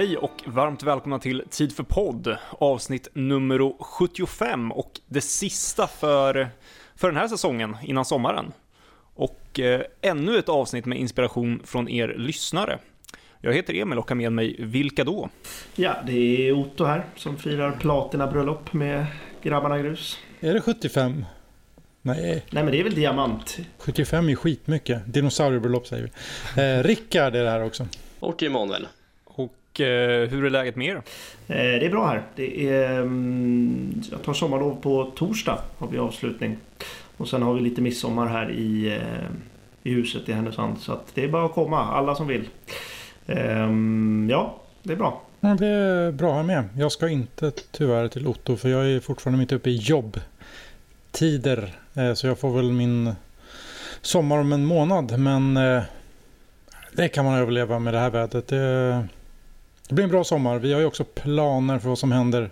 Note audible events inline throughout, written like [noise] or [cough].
hej och varmt välkomna till Tid för podd, avsnitt nummer 75 och det sista för, för den här säsongen innan sommaren. Och eh, ännu ett avsnitt med inspiration från er lyssnare. Jag heter Emil och har med mig Vilka då? Ja, det är Otto här som firar platinabröllop med grabbarna grus. Är det 75? Nej. Nej, men det är väl diamant. 75 är skitmycket. Dinosauriebröllop säger vi. Eh, Rickard är det här också. Och Emanuel. Och eh, hur är läget med er? Eh, det är bra här. Det är, mm, jag tar sommarlov på torsdag. Har vi avslutning. Och sen har vi lite midsommar här i, eh, i huset i Härnösand. Så att det är bara att komma, alla som vill. Ehm, ja, det är bra. Ja, det är bra här med. Jag ska inte tyvärr till Otto för jag är fortfarande mitt uppe i jobbtider. Så jag får väl min sommar om en månad. Men det kan man överleva med det här vädret. Det, det blir en bra sommar. Vi har ju också planer för vad som händer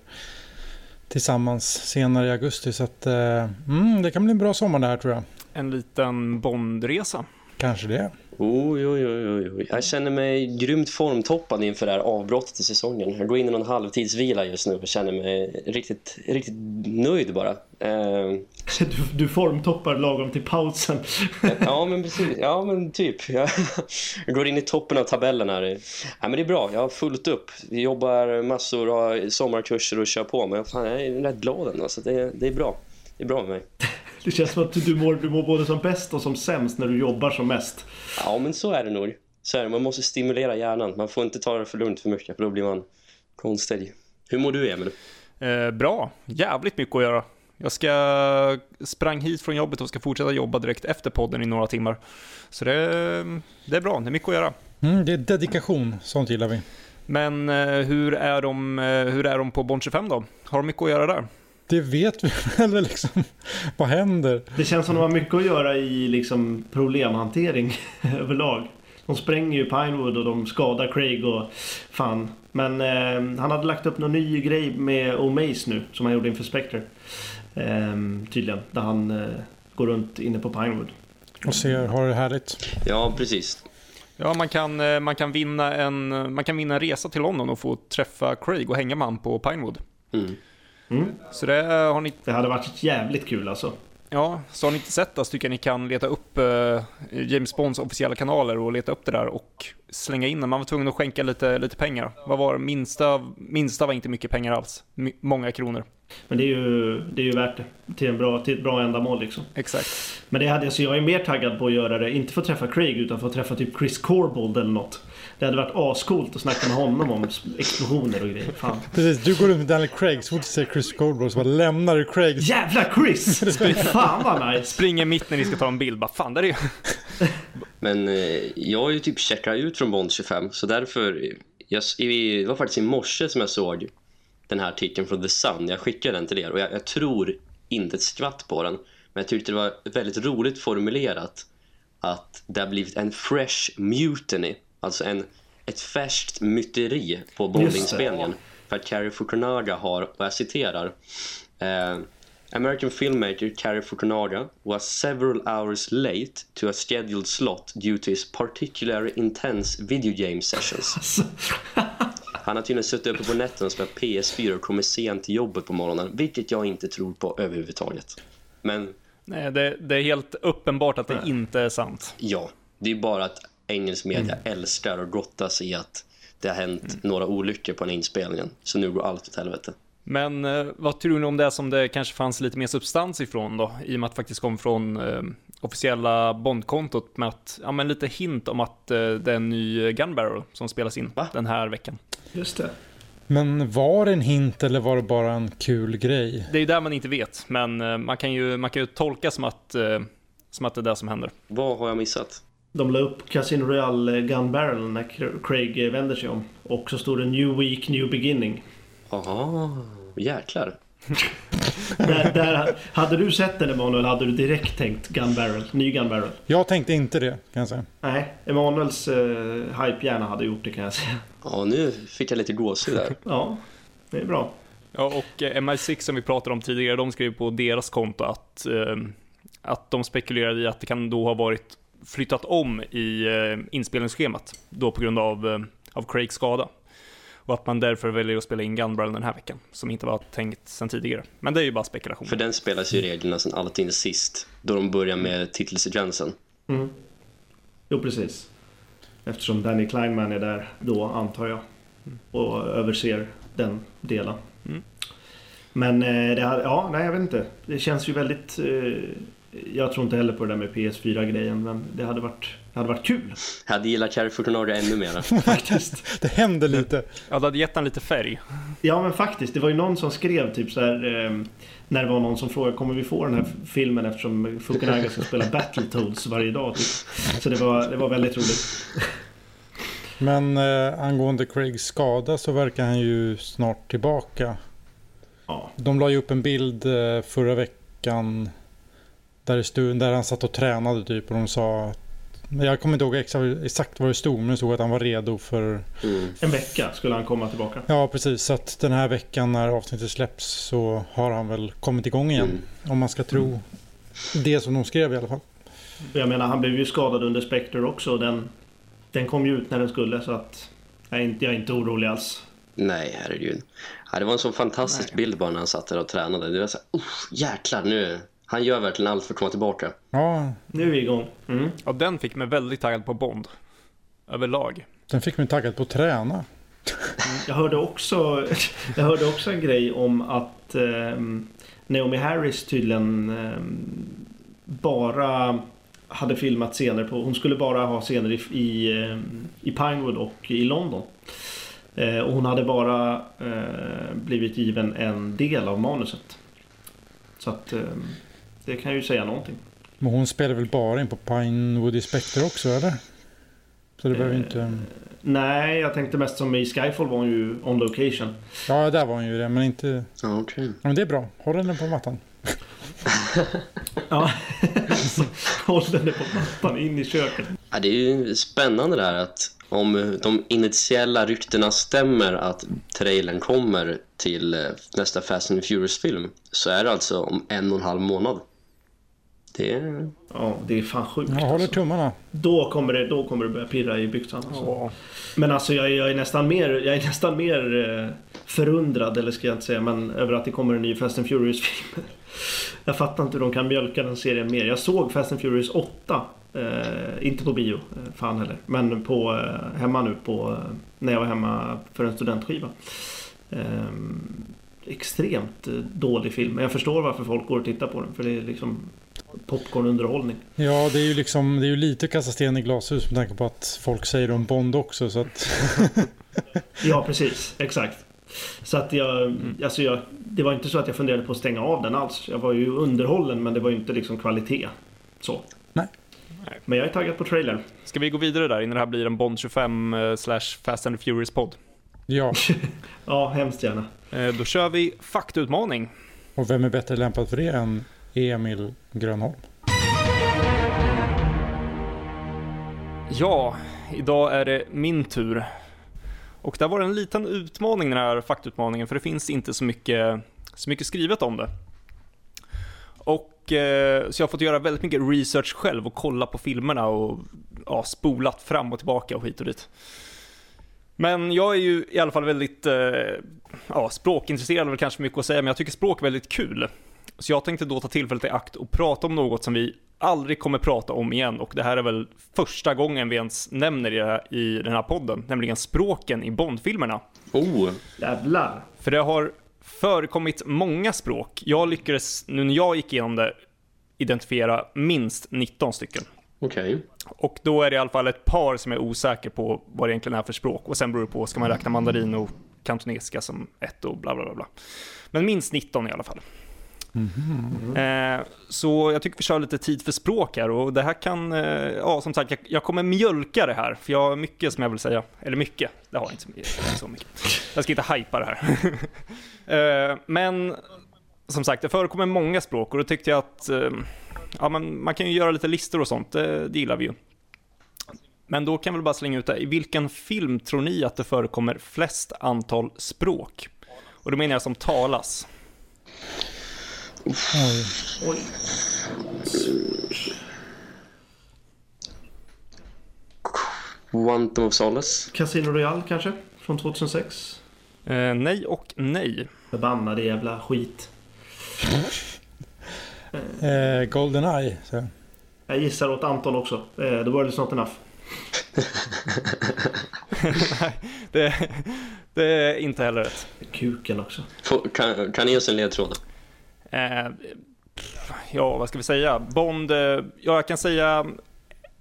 tillsammans senare i augusti. Så att, eh, mm, det kan bli en bra sommar där tror jag. En liten Bondresa. Kanske det. Oj, oj, oj, oj. Jag känner mig grymt formtoppad inför det här avbrottet i säsongen. Jag går in i någon halvtidsvila just nu och känner mig riktigt, riktigt nöjd bara. Eh, [laughs] Du, du formtoppar lagom till pausen. [laughs] ja, men precis. Ja, men typ. Jag, [laughs] jag går in i toppen av tabellen här. Ja, men det är bra. Jag har fullt upp. Vi jobbar massor, har sommarkurser och kör på. Men fan, jag är rätt glad ändå. Så det, det är bra. Det är bra med mig. Det känns som att du mår, du mår både som bäst och som sämst när du jobbar som mest. Ja, men så är det nog. Så är det. Man måste stimulera hjärnan. Man får inte ta det för lugnt för mycket, för då blir man konstig. Hur mår du, Emil? Eh, bra, jävligt mycket att göra. Jag ska sprang hit från jobbet och ska fortsätta jobba direkt efter podden i några timmar. Så det, det är bra, det är mycket att göra. Mm, det är dedikation, sånt gillar vi. Men eh, hur, är de, eh, hur är de på Bond 25 då? Har de mycket att göra där? Det vet vi [laughs] väl liksom. Vad händer? Det känns som att de har mycket att göra i liksom, problemhantering [laughs] överlag. De spränger ju Pinewood och de skadar Craig och fan. Men eh, han hade lagt upp någon ny grej med O'Mace nu som han gjorde inför Spectre. Eh, tydligen. Där han eh, går runt inne på Pinewood. Och ser, har det härligt. Ja, precis. Ja, man kan, eh, man, kan vinna en, man kan vinna en resa till London och få träffa Craig och hänga med han på Pinewood. Mm. Mm. Så det eh, har ni, Det hade varit jävligt kul alltså. ja, så har ni inte sett det så tycker jag ni kan leta upp eh, James Bonds officiella kanaler och leta upp det där och slänga in det. Man var tvungen att skänka lite, lite pengar. Vad var det? Minsta, minsta var inte mycket pengar alls. My, många kronor. Men det är ju, det är ju värt det. Till, en bra, till ett bra ändamål liksom. Exakt. Men det hade, så jag är mer taggad på att göra det, inte för att träffa Craig utan för att träffa typ Chris Corbold eller något. Det hade varit ascoolt att snacka med honom om explosioner och grejer. Fan. Precis, du går runt med Daniel Craig så fort du ser Chris Goldberg så bara lämnar du Craig. Jävla Chris! [laughs] Fan vad nice! Springer mitt när ni ska ta en bild. Bara, fan, där är ju... [laughs] Men eh, jag har ju typ checkat ut från Bond 25 så därför jag, det var faktiskt i morse som jag såg den här artikeln från The Sun. Jag skickade den till er och jag, jag tror inte ett skvatt på den. Men jag tyckte det var väldigt roligt formulerat att det har blivit en fresh mutiny. Alltså en, ett färskt myteri på Bond-inspelningen. För att Cary Fukunaga har, och jag citerar eh, American filmmaker Cary Fukunaga was several hours late to a scheduled slot due to his particularly intense video game sessions. Alltså, [laughs] Han har tydligen suttit uppe på nätterna och spelat PS4 och kommer sent till jobbet på morgonen, vilket jag inte tror på överhuvudtaget. Men Nej, det, det är helt uppenbart att det inte är sant. ja, det är bara att engelsk media älskar att grottas i att det har hänt några olyckor på den inspelningen. Så nu går allt åt helvete. Men eh, vad tror ni om det som det kanske fanns lite mer substans ifrån då? I och med att det faktiskt kom från eh, officiella Bondkontot med att, ja men lite hint om att eh, det är en ny Gun Barrel som spelas in Va? den här veckan. just det. Men var det en hint eller var det bara en kul grej? Det är ju där man inte vet, men eh, man kan ju, man kan ju tolka som att, eh, som att det är det som händer. Vad har jag missat? De la upp Casino Royale Gun Barrel när Craig vänder sig om. Och så står det New Week, New Beginning. Aha, jäklar. [laughs] Där, där, hade du sett den Emanuel hade du direkt tänkt Gun Barrel, ny Gun Barrel. Jag tänkte inte det kan jag säga. Nej, Emanuels eh, hype-hjärna hade gjort det kan jag säga. Ja, nu fick jag lite gåshud där. [laughs] Ja, det är bra. Ja, och eh, MI6 som vi pratade om tidigare, de skrev på deras konto att, eh, att de spekulerade i att det kan då ha varit flyttat om i eh, inspelningsschemat, då på grund av, eh, av Craigs skada. Och att man därför väljer att spela in Gunbrother den här veckan, som inte var tänkt sedan tidigare. Men det är ju bara spekulation. För den spelas ju i regel nästan alltid sist, då de börjar med titelsekvensen. Mm. Jo, precis. Eftersom Danny Kleinman är där då, antar jag. Och överser den delen. Mm. Men eh, det hade, ja, nej jag vet inte. Det känns ju väldigt... Eh, jag tror inte heller på det där med PS4-grejen, men det hade varit, det hade varit kul. Jag hade gillat Carrie Fortunario ännu mer. [laughs] Faktiskt. Det händer lite. Ja, det hade gett den lite färg. Ja men faktiskt, det var ju någon som skrev typ så här eh, När det var någon som frågade kommer vi få den här filmen eftersom Fukunaga ska spela Battletoads varje dag typ. Så det var, det var väldigt roligt. [laughs] Men eh, angående Craigs skada så verkar han ju snart tillbaka. Ja, De la ju upp en bild eh, förra veckan där, det stod, där han satt och tränade typ och de sa att jag kommer inte ihåg exakt, exakt vad det stod men det stod att han var redo för Mm. en vecka skulle han komma tillbaka. Ja precis så att den här veckan när avsnittet släpps så har han väl kommit igång igen. Mm. Om man ska tro det som de skrev i alla fall. Jag menar han blev ju skadad under Spectre också och den, den kom ju ut när den skulle så att jag är inte, jag är inte orolig alls. Nej, herregud. Ja, det var en sån fantastisk bild bara när han satt där och tränade. Det var så här, "Uff, jäklar nu. Han gör verkligen allt för att komma tillbaka. Ja, Nu är vi igång. Mm. Ja, den fick mig väldigt taggad på Bond. Överlag. den fick mig taggad på att träna. Jag hörde också, [laughs] jag hörde också en grej om att ehm, Naomi Harris tydligen ehm, bara hade filmat scener på... Hon skulle bara ha scener i, i, ehm, i Pinewood och i London. Eh, och hon hade bara eh, blivit given en del av manuset. Så att ehm, det kan ju säga någonting. Men hon spelar väl bara in på Pinewood i Spectre också eller? Så det behöver Eh, inte... Nej, jag tänkte mest som i Skyfall var hon ju on location. Ja, där var hon ju det men inte... Ja, okej. Ja, men det är bra. Håll den på mattan. [laughs] Ja, så [laughs] håll den på mattan in i köket. Ja, det är ju spännande det här att om de initiella ryktena stämmer att trailern kommer till eh, nästa Fast and Furious-film så är det alltså om en och en halv månad. Det är... Ja, det är fan sjukt. Jag håller alltså. tummarna. Då kommer det, då kommer det börja pirra i byxan. Alltså. Ja. Men alltså jag, är- jag är nästan mer, jag är nästan mer eh, förundrad, eller ska jag inte säga, men över att det kommer en ny Fast and Furious-film. [laughs] Jag fattar inte hur de kan mjölka den serien mer. Jag såg Fast and Furious 8. Eh, inte på bio, eh, fan heller. Men på, eh, hemma nu på, eh, när jag var hemma för en studentskiva. Eh, extremt dålig film. Men jag förstår varför folk går och tittar på den. För det är liksom popcornunderhållning. Ja, det är ju liksom... Det är ju lite kasta sten i glashus med tanke på att folk säger om Bond också så att... [laughs] Ja, precis. Exakt. Så att jag, alltså jag, det var inte så att jag funderade på att stänga av den alls. Jag var ju underhållen men det var ju inte liksom kvalitet. Så. Nej. Men jag är taggad på trailern. Ska vi gå vidare där innan det här blir en Bond 25 eh, slash Fast and Furious podd? Ja, [laughs] Ja, hemskt gärna. Eh, Då kör vi faktautmaning. och vem är bättre lämpad för det än Emil Grönholm? Ja, idag är det min tur. Och där var det en liten utmaning den här faktautmaningen för det finns inte så mycket, så mycket skrivet om det. Och eh, så jag har fått göra väldigt mycket research själv och kolla på filmerna och ja, spolat fram och tillbaka och hit och dit. Men jag är ju i alla fall väldigt, eh, ja, språkintresserad väl kanske mycket att säga, men jag tycker språk är väldigt kul. Så jag tänkte då ta tillfället i akt och prata om något som vi aldrig kommer prata om igen och det här är väl första gången vi ens nämner det i den här podden, nämligen språken i Bondfilmerna. Oh, Jävlar. För det har förekommit många språk. Jag lyckades, nu när jag gick igenom det, identifiera minst 19 stycken. okej. Och då är det i alla fall ett par som är osäker på vad det egentligen är för språk. Och sen beror det på, ska man räkna mandarin och kantonesiska som ett och bla bla bla. bla. Men minst 19 i alla fall. Eh, så jag tycker vi kör lite tid för språk här och det här kan, eh, ja som sagt, jag, jag kommer mjölka det här för jag har mycket som jag vill säga. Eller mycket, det har jag inte så mycket. så mycket. Jag ska inte hypa det här. [laughs] eh, men som sagt, det förekommer många språk och då tyckte jag att eh, ja, man, man kan ju göra lite listor och sånt, det, det gillar vi ju. Men då kan vi väl bara slänga ut det. I vilken film tror ni att det förekommer flest antal språk? Och då menar jag som talas. Oj. Oj. Quantum of Solace. Casino Royale kanske? Från 2006? Eh, nej och nej. Förbannade jävla skit. Eh, Goldeneye. Så. Jag gissar åt Anton också. Eh, the world is not enough. nej, [laughs] det, det är inte heller rätt. Kuken också. Kan, kan ni ge oss en ledtråd? Eh, ja, vad ska vi säga? Bond, eh, ja jag kan säga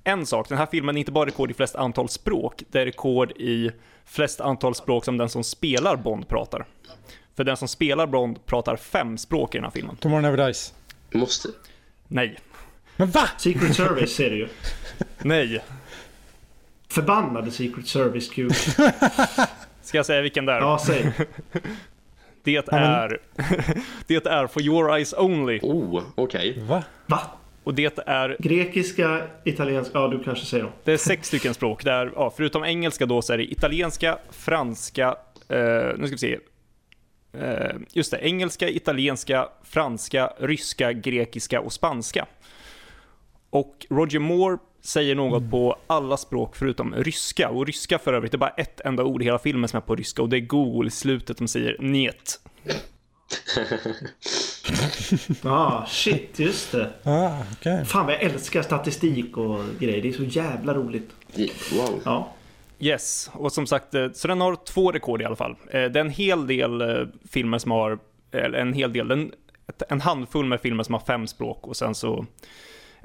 en sak. Den här filmen är inte bara rekord i flest antal språk, det är rekord i flest antal språk som den som spelar Bond pratar. För den som spelar Bond pratar fem språk i den här filmen. Tomorrow Never Dies. Måste... Nej, Men va? Secret Service ser du ju. nej. Förbannade Secret Service kuk. Ska jag säga vilken det är? Ja, säg. Det är... [laughs] det är For Your Eyes Only. Oh, okej. Va? Va? Och det är Grekiska, italienska, ja du kanske säger dem. Det är sex stycken språk. Där, ja, förutom engelska då så är det italienska, franska, eh, nu ska vi se. Eh, just det, engelska, italienska, franska, ryska, grekiska och spanska. Och Roger Moore säger något på alla språk förutom ryska. Och ryska för övrigt, det är bara ett enda ord i hela filmen som är på ryska och det är Google i slutet som säger njet. [laughs] Ah, shit, just det. Ah, okej. Fan vad jag älskar statistik och grejer. Det är så jävla roligt. Wow. Ja. Yes, och som sagt, eh, så den har två rekord i alla fall. Eh, Det är en hel del eh, filmer som har, eller en hel del, en, en handfull med filmer som har fem språk och sen så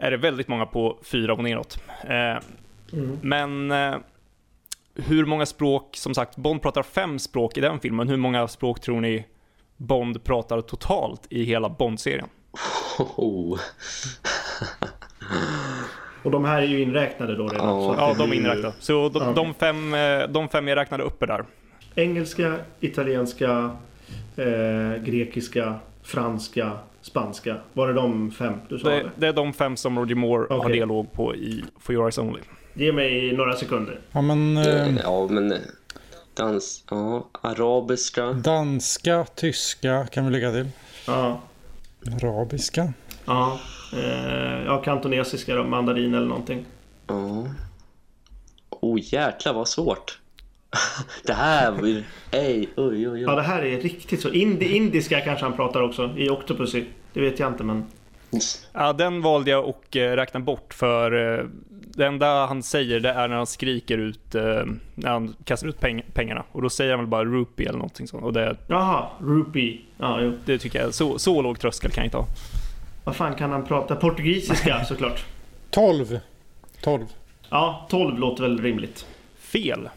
är det väldigt många på fyra och neråt. Eh, Men eh, hur många språk, som sagt, Bond pratar fem språk i den filmen. Hur många språk tror ni Bond pratar totalt i hela Bond-serien? Oh. Och de här är ju inräknade då redan. Att Ja, de är inräknade. Så de, Ja. de, fem, eh, de fem jag räknade upp är där. Engelska, italienska, eh, grekiska, franska, spanska. Var det de fem du sa? Det, eller? det är de fem som Roger Moore har Okej. dialog på i For Your Eyes Only. Ge mig några sekunder. Ja, men eh, Ja, men... Dans... Ja, arabiska. danska, tyska kan vi lägga till. Ja. Arabiska. Ja. Eh, ja, kantonesiska då, mandarin eller någonting. Ja. Oh, jäklar vad svårt. [laughs] Det här blir... Ej, oj, oj, Ja, oj. det här är riktigt så. Indi, indiska kanske han pratar också i Octopussy. Det vet jag inte men... Ja, den valde jag att eh, räkna bort för eh, det enda han säger det är när han skriker ut, eh, när han kastar ut peng pengarna. Och då säger han väl bara rupee eller någonting sånt. Och det, Jaha, rupee. Ja, jo. det tycker jag, så, så låg tröskel kan jag inte ha. Vad fan kan han prata? Portugisiska [laughs] såklart. 12. 12. Ja, 12 låter väl rimligt. Fel.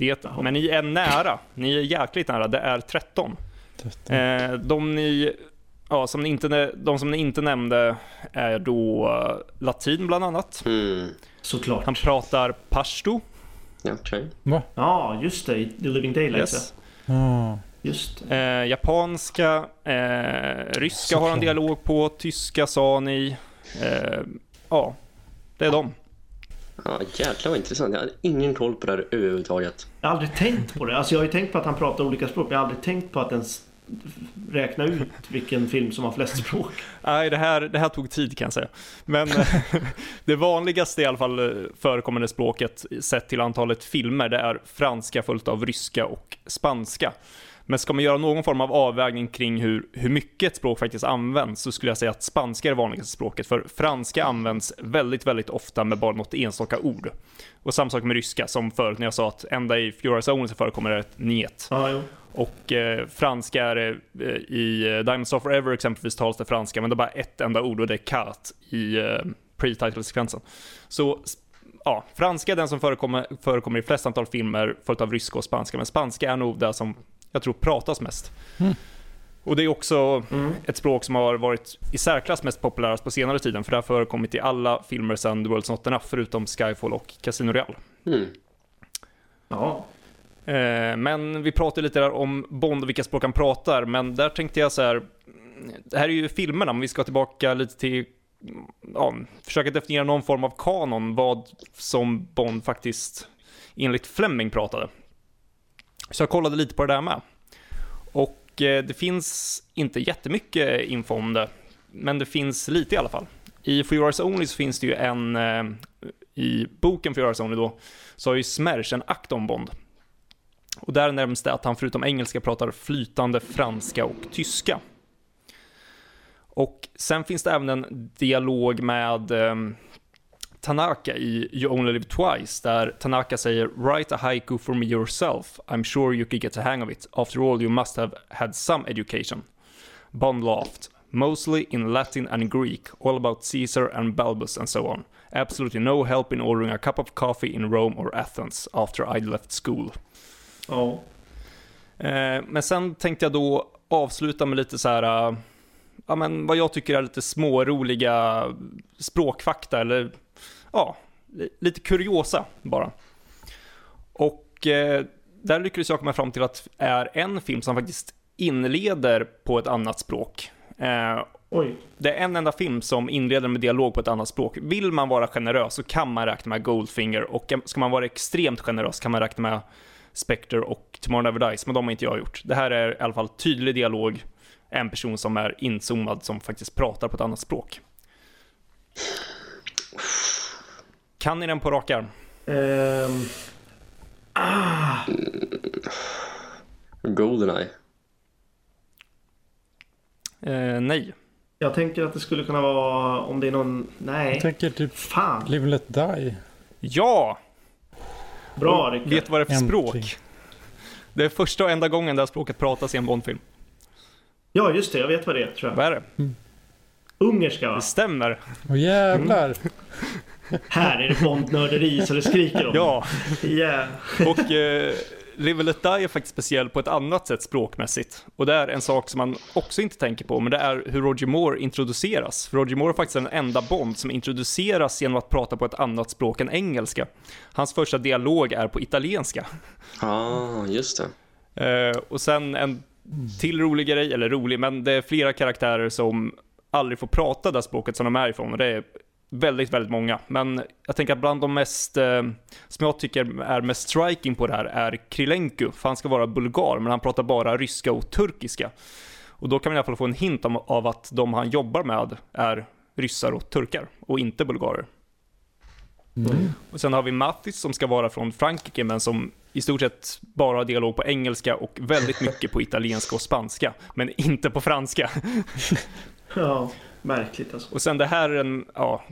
Det, men ni är nära. Ni är jäkligt nära. Det är 13. 13. Eh, de, ni, ja, som ni inte, de som ni inte nämnde är då eh, latin bland annat. Mm. Såklart. Han pratar pashto. Ja, Okej. Va? Ja, just det. i The Living Daylights. Yes. Ah. Just. Eh, japanska, eh, ryska har han Såklart. dialog på, tyska sa ni. Eh, ja, det är de. Ja, jäklar vad intressant. Jag hade ingen koll på det här överhuvudtaget. Jag har aldrig tänkt på det. Alltså jag har ju tänkt på att han pratar olika språk. Men jag har aldrig tänkt på att ens räkna ut vilken film som har flest språk. Nej, det här, det här tog tid kan jag säga. Men eh, [laughs] det vanligaste i alla fall eh, förekommande språket sett till antalet filmer, det är franska följt av ryska och spanska. Men ska man göra någon form av avvägning kring hur, hur mycket ett språk faktiskt används så skulle jag säga att spanska är det vanligaste språket. För franska används väldigt, väldigt ofta med bara något enstaka ord. Och samma sak med ryska, som förut när jag sa att enda i Furious Zone så förekommer det ett njet. Ja, jo. Och eh, franska är eh, i eh, Diamonds of Forever exempelvis talas det franska, men det är bara ett enda ord och det är kat i eh, pre-title-sekvensen. Så ja, franska är den som förekommer, förekommer i flest antal filmer, följt av ryska och spanska, men spanska är nog det som jag tror pratas mest. Mm. Och det är också Mm. ett språk som har varit i särklass mest populärast på senare tiden, för det har förekommit i alla filmer sedan The World's Not Enough, förutom Skyfall och Casino Real. Mm. Ja. Eh, Men vi pratade lite där om Bond och vilka språk han pratar, men där tänkte jag så här. Det här är ju filmerna, men vi ska tillbaka lite till, ja, försöka definiera någon form av kanon, vad som Bond faktiskt enligt Fleming pratade. Så jag kollade lite på det där med. Och eh, det finns inte jättemycket info om det, men det finns lite i alla fall. I For Your Eyes Only så finns det ju en, eh, i boken For Your Eyes Only då, så har ju Smerch en akt om Bond. Och där nämns det att han förutom engelska pratar flytande franska och tyska. Och sen finns det även en dialog med eh, Tanaka i You Only Live Twice, där Tanaka säger “Write a haiku for me yourself. I'm sure you could get a hang of it. After all you must have had some education.” Bond laughed. Mostly in Latin and Greek, all about Caesar and Balbus and so on. Absolutely no help in ordering a cup of coffee in Rome or Athens after I left school. Ja. Eh, men sen tänkte jag då avsluta med lite så här, eh, ja men vad jag tycker är lite småroliga språkfakta eller ja, li- lite kuriosa bara. Och eh, där lyckades jag komma fram till att det är en film som faktiskt inleder på ett annat språk. Eh, Oj. det är en enda film som inleder med dialog på ett annat språk. Vill man vara generös så kan man räkna med Goldfinger och ska man vara extremt generös kan man räkna med Spectre och Tomorrow Never Dies, men de har inte jag gjort. Det här är i alla fall tydlig dialog, en person som är inzoomad som faktiskt pratar på ett annat språk. Kan ni den på rak arm? Ehm, Goldeneye. Eh, nej. jag tänker att det skulle kunna vara om det är någon... Nej. Jag tänker typ Fan. Live and Let Die. Ja! Bra Rickard. Vet vad det är för Äntligen. språk? Det är första och enda gången det här språket pratas i en Bondfilm. Ja, just det. Jag vet vad det är tror jag. Vad är det? Ungerska va? Det stämmer. Åh jävlar! Här är det Bondnörderi så det skriker om. Ja. Yeah. Och eh, Live Let Die är faktiskt speciell på ett annat sätt språkmässigt. Och det är en sak som man också inte tänker på, men det är hur Roger Moore introduceras. För Roger Moore är faktiskt den enda Bond som introduceras genom att prata på ett annat språk än engelska. Hans första dialog är på italienska. Ah, just det. Eh, och sen en till rolig grej, eller rolig, men det är flera karaktärer som aldrig får prata det språket som de är ifrån. Och det är väldigt, väldigt många. Men jag tänker att bland de mest, eh, som jag tycker är mest striking på det här är Krilenko. För han ska vara bulgar, men han pratar bara ryska och turkiska. Och då kan man i alla fall få en hint om, av att de han jobbar med är ryssar och turkar, och inte bulgarer. Och sen har vi Mathis som ska vara från Frankrike, men som i stort sett bara har dialog på engelska och väldigt mycket på italienska och spanska, men inte på franska. [laughs] Ja, märkligt alltså. Och sen det här är en, ja,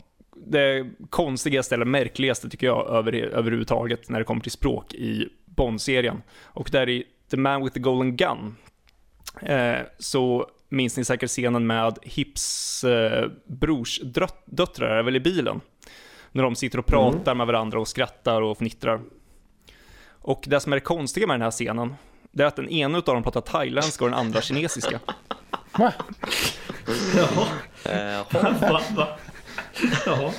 det konstigaste eller märkligaste tycker jag över, överhuvudtaget när det kommer till språk i Bond-serien. Och där i The Man with the Golden Gun eh, så minns ni säkert scenen med Hips eh, brors drött- döttrar är väl i bilen. När de sitter och pratar med varandra och skrattar och fnittrar. Och det som är det konstiga med den här scenen, det är att den ena av dem pratar thailändska och den andra kinesiska. Jaha. [laughs] Jaha.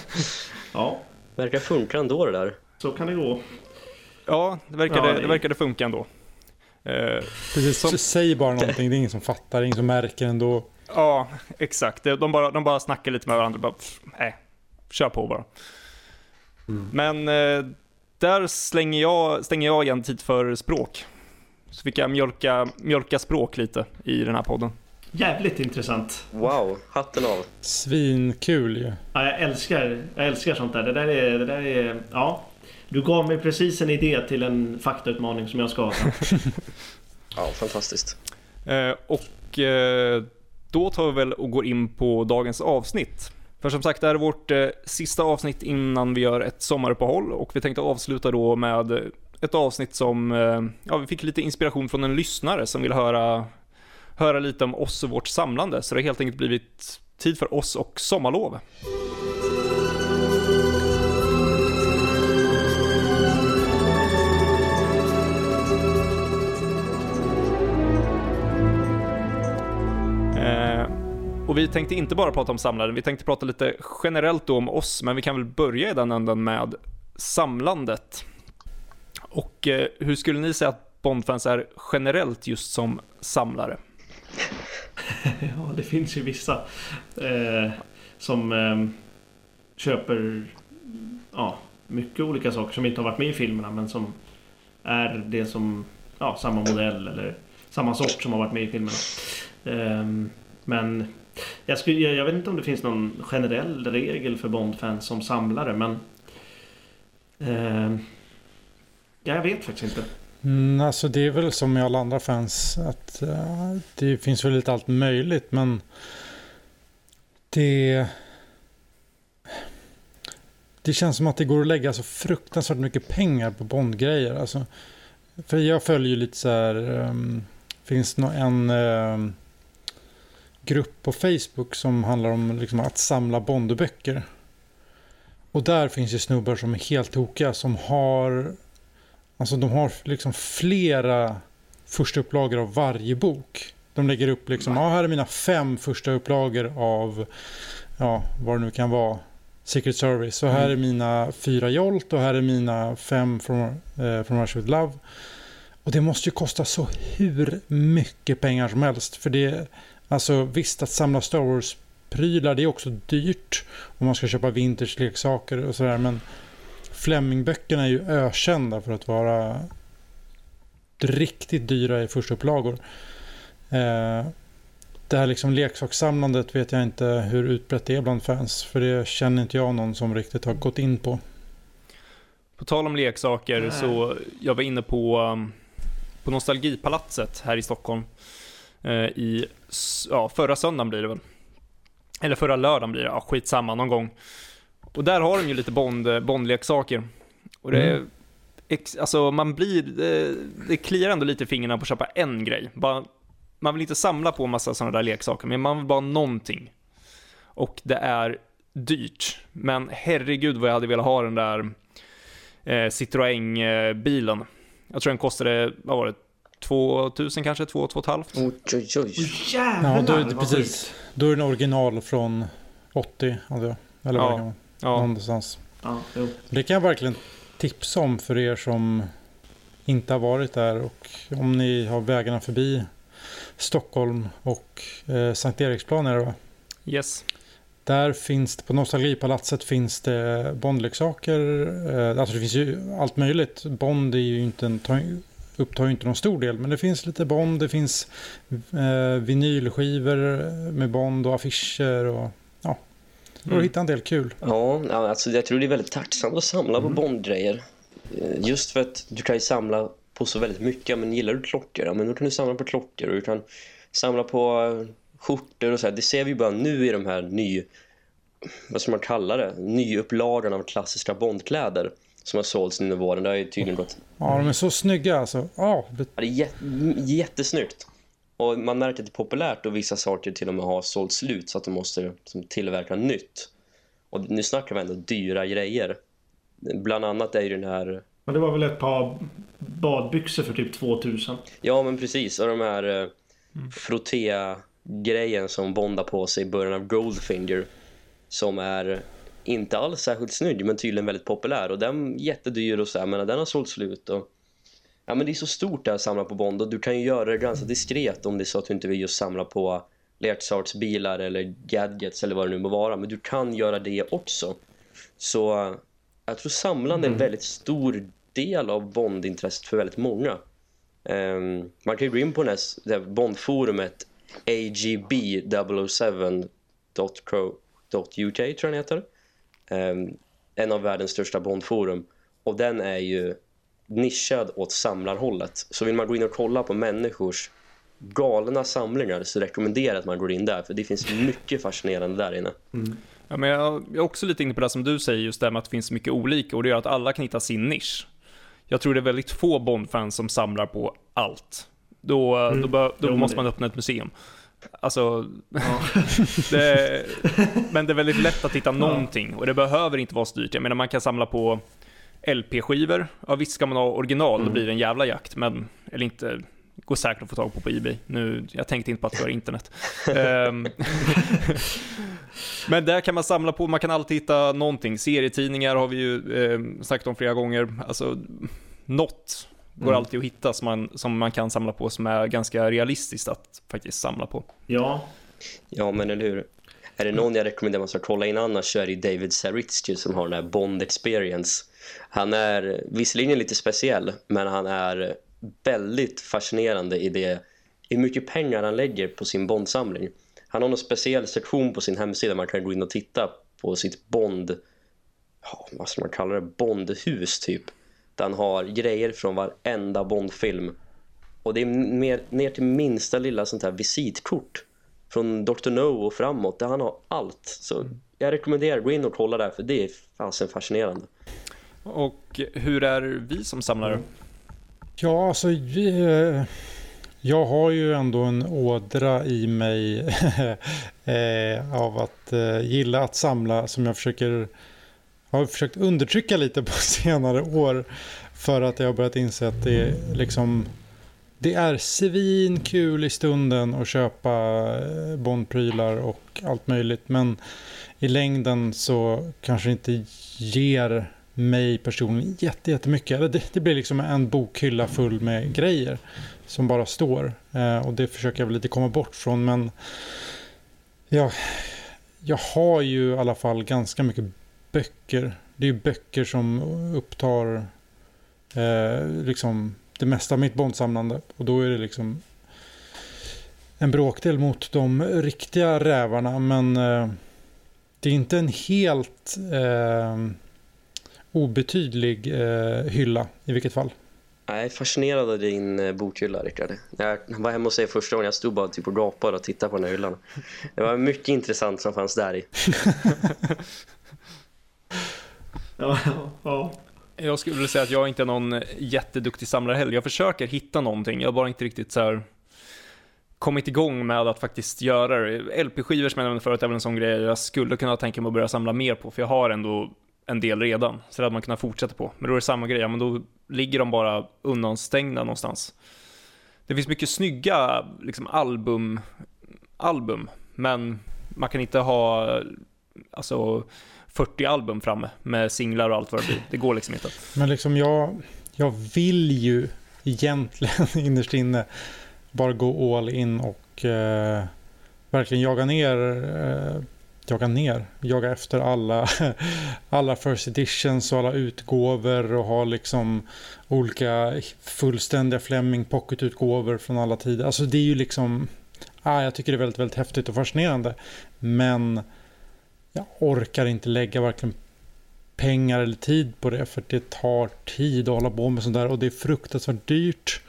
Ja, verkar funka ändå det där. så kan det gå. Ja, det verkade, Ja, det... det- verkade funka ändå. Eh, Precis, Som- säg bara någonting. Det är ingen som fattar, ingen som märker ändå. ja, exakt. De bara, de bara snackar lite med varandra. Bara, pff, nej, kör på bara. Men eh, där slänger jag, stänger jag igen tid för språk. Så fick jag mjölka, mjölka språk lite i den här podden. Jävligt intressant. Wow, hatten av. Svinkul ju. Ja, jag älskar, jag älskar sånt där. Det där är, det där är, ja. Du gav mig precis en idé till en faktautmaning som jag ska ha. [laughs] Ja, fantastiskt. Eh, och eh, då tar vi väl och går in på dagens avsnitt. För som sagt, det här är vårt eh, sista avsnitt innan vi gör ett sommaruppehåll och vi tänkte avsluta då med ett avsnitt som, eh, ja vi fick lite inspiration från en lyssnare som vill höra, höra lite om oss och vårt samlande. Så det har helt enkelt blivit tid för oss och sommarlov. Eh, och vi tänkte inte bara prata om samlaren, vi tänkte prata lite generellt då om oss, men vi kan väl börja i den änden med samlandet. Och eh, hur skulle ni säga att Bondfans är generellt just som samlare? [laughs] Ja, det finns ju vissa eh, som eh, köper ja, mycket olika saker som inte har varit med i filmerna men som är det som ja, samma modell eller samma sort som har varit med i filmerna. Eh, men jag, skulle, jag, jag vet inte om det finns någon generell regel för Bondfans som samlare men eh, ja, jag vet faktiskt inte. Mm, alltså det är väl som med alla andra fans att uh, det finns väl lite allt möjligt men det det känns som att det går att lägga så fruktansvärt mycket pengar på Bondgrejer. Alltså, för jag följer ju lite så här, um, finns det en um, grupp på Facebook som handlar om liksom, att samla Bondböcker. Och där finns ju snubbar som är helt tokiga som har Alltså de har liksom flera första upplagor av varje bok. De lägger upp liksom, ja här är mina fem första upplagor av, ja vad det nu kan vara, Secret Service. Så här mm. är mina fyra Jolt och här är mina fem från, eh, från Rush with Love. Och det måste ju kosta så hur mycket pengar som helst. För det, alltså visst att samla Star Wars-prylar det är också dyrt. Om man ska köpa vintage-leksaker och sådär. Men Flemmingböckerna är ju ökända för att vara riktigt dyra i första upplagor. Eh, det här liksom leksakssamlandet vet jag inte hur utbrett det är bland fans. För det känner inte jag någon som riktigt har gått in på. På tal om leksaker Nej. så jag var inne på, um, på Nostalgipalatset här i Stockholm. Eh, I ja, förra söndagen blir det väl. Eller förra lördagen blir det, ja, skitsamma någon gång. Och där har de ju lite Bond, Bond-leksaker. Och det mm. alltså man blir, det, det kliar ändå lite i fingrarna på att köpa en grej. Bara, man vill inte samla på en massa sådana där leksaker, men man vill bara ha någonting. Och det är dyrt. Men herregud vad jag hade velat ha den där eh, Citroën-bilen. Jag tror den kostade, vad var det, 2000 kanske, 2 2 halvt. Oj, oj, oj. Ja, då är det precis. Då är den original från 80, alltså. Eller vad ja. det kan vara. Ja. Någonstans. Ja, det kan jag verkligen tipsa om för er som inte har varit där och om ni har vägarna förbi Stockholm och eh, Sankt Eriksplan är det va? Yes. Där finns det, på Nostalgipalatset finns det Bondleksaker. Eh, alltså det finns ju allt möjligt. Bond är ju inte en, upptar ju inte någon stor del. Men det finns lite Bond. Det finns eh, vinylskivor med Bond och affischer och Mm. Och hitta en del kul. Ja, alltså jag tror det är väldigt tacksamt att samla mm. på Bond-grejer. Eh, just för att du kan ju samla på så väldigt mycket. Men gillar du klockor? Ja, men då kan du samla på klockor. Och du kan samla på eh, skjortor och så här. Det ser vi bara nu i de här ny... Vad ska man kalla det? Nyupplagan av klassiska Bondkläder som har sålts under våren. Det har ju tydligen gått... Ja, de är så snygga alltså. Ja, det är jät jättesnyggt. Och man märker att det är populärt och vissa saker till och med har sålt slut så att de måste liksom, tillverka nytt. Och nu snackar vi ändå dyra grejer. Bland annat är ju den här... Men det var väl ett par badbyxor för typ 2000? Ja, men precis. Och de här eh, mm. frotté-grejen som bondar på sig i början av Goldfinger. Som är inte alls särskilt snygg men tydligen väldigt populär. Och den är jättedyr och så här, men den har sålt slut och Ja men det är så stort det att samla på Bond och du kan ju göra det ganska diskret om det är så att du inte vill just samla på leksaksbilar eller gadgets eller vad det nu må vara. Men du kan göra det också. Så jag tror samlande är en mm. väldigt stor del av Bond-intresset för väldigt många. Um, man kan ju gå in på det här Bond-forumet agb007.co.uk tror jag den heter. Um, en av världens största Bond-forum. Och den är ju nischad åt samlarhållet. Så vill man gå in och kolla på människors galna samlingar så rekommenderar jag att man går in där. För det finns mycket fascinerande där inne. Mm. Ja, men jag, är också lite inne på det som du säger, just det med att det finns mycket olika. Och det gör att alla kan hitta sin nisch. Jag tror det är väldigt få Bond-fans som samlar på allt. Då, mm. då, bör, då måste man öppna ett museum. Alltså, ja. [laughs] det, men det är väldigt lätt att hitta någonting och det behöver inte vara styrt. Jag menar man kan samla på LP-skivor. Ja visst ska man ha original, mm. då blir det en jävla jakt. Men, eller inte, går säkert att få tag på på Ebay. Nu, jag tänkte inte på att det var internet. um, [laughs] [laughs] men där kan man samla på, man kan alltid hitta någonting. Serietidningar har vi ju eh, sagt om flera gånger. Alltså, något går mm. alltid att hitta som man, som man kan samla på som är ganska realistiskt att faktiskt samla på. Ja. Ja, men eller hur? Är det någon jag rekommenderar man ska kolla in annars så är det David Saritsky som har den här Bond Experience. Han är visserligen lite speciell men han är väldigt fascinerande i det hur mycket pengar han lägger på sin Bondsamling. Han har en speciell sektion på sin hemsida man kan gå in och titta på sitt Bond vad ska man kalla det, Bondhus typ där han har grejer från varenda Bond-film. Och det är mer, ner till minsta lilla sånt här visitkort från Dr. No och framåt där han har allt. Så jag rekommenderar gå in och kolla där för det är fasen fascinerande. Och hur är vi som samlare? Ja, alltså vi, eh, jag har ju ändå en ådra i mig [laughs] eh, av att eh, gilla att samla som jag försöker har försökt undertrycka lite på [laughs] senare år för att jag har börjat inse att det är liksom det är svinkul i stunden att köpa Bondprylar och allt möjligt men i längden så kanske det inte ger mig personligen jättemycket. Det, det blir liksom en bokhylla full med grejer som bara står. Eh, och det försöker jag väl lite komma bort från. Men jag, jag har ju i alla fall ganska mycket böcker. Det är ju böcker som upptar eh, liksom det mesta av mitt bondsamlande. Och då är det liksom en bråkdel mot de riktiga rävarna. Men eh, det är inte en helt eh, obetydlig eh, hylla i vilket fall. Jag är fascinerad av din eh, bokhylla, Rickard. Jag var hemma hos dig första gången. Jag stod bara typ och gapade och tittade på den här hyllan. Det var mycket intressant som fanns där i. [laughs] ja, ja. Jag skulle vilja säga att jag inte är någon jätteduktig samlare heller. Jag försöker hitta någonting. Jag har bara inte riktigt så här kommit igång med att faktiskt göra det. LP-skivor som jag nämnde förut är väl en sån grej jag skulle kunna tänka mig att börja samla mer på. För jag har ändå en del redan. Så det hade man kunnat fortsätta på. Men då är det samma grej, men då ligger de bara undanstängda någonstans. Det finns mycket snygga liksom, album, album, men man kan inte ha alltså, 40 album framme med singlar och allt vad det blir. Det går liksom inte. Men liksom jag, jag vill ju egentligen [laughs] innerst inne bara gå all in och eh, verkligen jaga ner eh, jaga ner, jaga efter alla, [laughs] alla first editions och alla utgåvor och ha liksom olika fullständiga Fleming pocketutgåvor från alla tider. Alltså det är ju liksom, ah, jag tycker det är väldigt, väldigt häftigt och fascinerande. Men jag orkar inte lägga varken pengar eller tid på det för det tar tid att hålla på med sånt där och det är fruktansvärt dyrt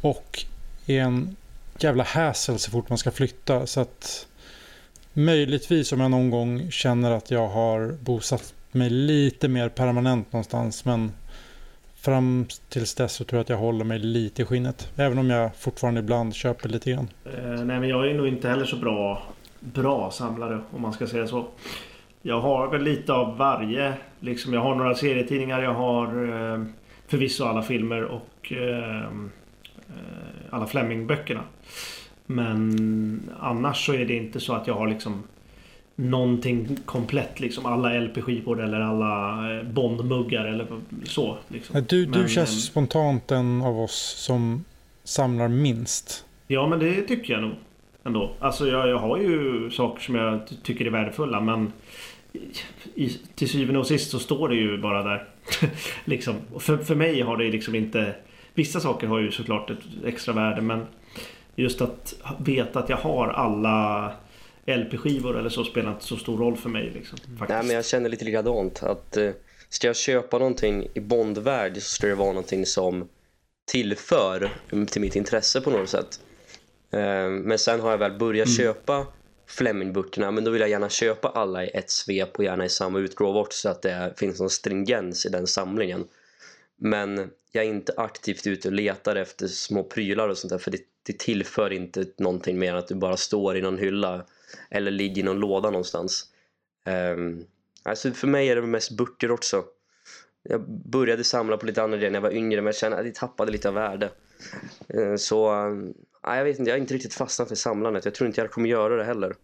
och är en jävla hassle så fort man ska flytta så att Möjligtvis om jag någon gång känner att jag har bosatt mig lite mer permanent någonstans. Men fram tills dess så tror jag att jag håller mig lite i skinnet. Även om jag fortfarande ibland köper lite grann. Eh, nej men jag är nog inte heller så bra, bra samlare om man ska säga så. Jag har väl lite av varje. Liksom jag har några serietidningar, jag har eh, förvisso alla filmer och eh, eh alla Fleming-böckerna. Men annars så är det inte så att jag har liksom någonting komplett liksom. Alla LP-skivor eller alla eh, Bondmuggar eller så. Liksom. Du, du men, känns äm... spontant en av oss som samlar minst. Ja men det tycker jag nog. Ändå. Alltså jag, jag har ju saker som jag tycker är värdefulla men i, till syvende och sist så står det ju bara där. [laughs] liksom. för, för mig har det liksom inte... Vissa saker har ju såklart ett extra värde men just att veta att jag har alla LP-skivor eller så spelar inte så stor roll för mig. Liksom, Nej, men jag känner lite likadant. Att, eh, ska jag köpa någonting i Bondvärld så ska det vara någonting som tillför till mitt intresse på något sätt. Eh, men sen har jag väl börjat mm. köpa Fleming-böckerna men då vill jag gärna köpa alla i ett svep och gärna i samma utgåva också så att det finns någon stringens i den samlingen. Men jag är inte aktivt ute och letar efter små prylar och sånt där för det det tillför inte någonting mer än att du bara står i någon hylla eller ligger i någon låda någonstans. Um, alltså för mig är det mest böcker också. Jag började samla på lite andra grejer när jag var yngre men jag kände att det tappade lite av värde. Uh, så uh, jag vet inte, jag har inte riktigt fastnat för samlandet. Jag tror inte jag kommer göra det heller.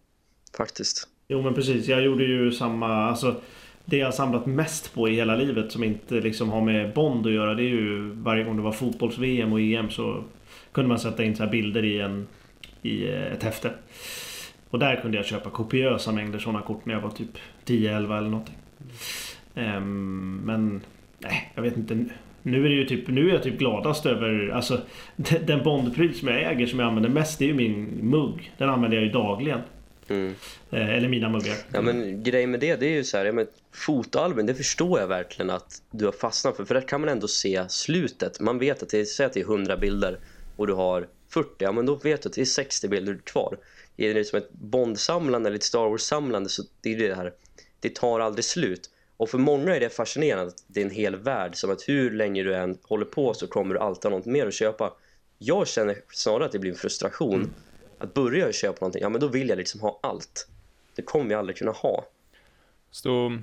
Faktiskt. Jo men precis, jag gjorde ju samma, alltså det jag har samlat mest på i hela livet som inte liksom har med Bond att göra det är ju varje gång det var fotbolls-VM och EM så kunde man sätta in så bilder i, en, i eh, ett häfte. Och där kunde jag köpa kopiösa mängder sådana kort när jag var typ 10-11 eller någonting. Um, men nej, jag vet inte. Nu är det ju typ, nu är jag typ gladast över, alltså [laughs] den Bondpryl som jag äger som jag använder mest det är ju min mugg. Den använder jag ju dagligen. Mm. Eh, eller mina muggar. Ja men grejen med det, det är ju så här, ja, men fotoalbum, det förstår jag verkligen att du har fastnat för. För där kan man ändå se slutet. Man vet att det, säg att det är 100 bilder och du har 40, ja men då vet du att det är 60 bilder kvar. Är det som ett Bond-samlande eller ett Star Wars-samlande så det är det här, det tar aldrig slut. Och för många är det fascinerande att det är en hel värld som att hur länge du än håller på så kommer du alltid ha något mer att köpa. Jag känner snarare att det blir en frustration. Att börja köpa någonting, ja men då vill jag liksom ha allt. Det kommer jag aldrig kunna ha. Så då,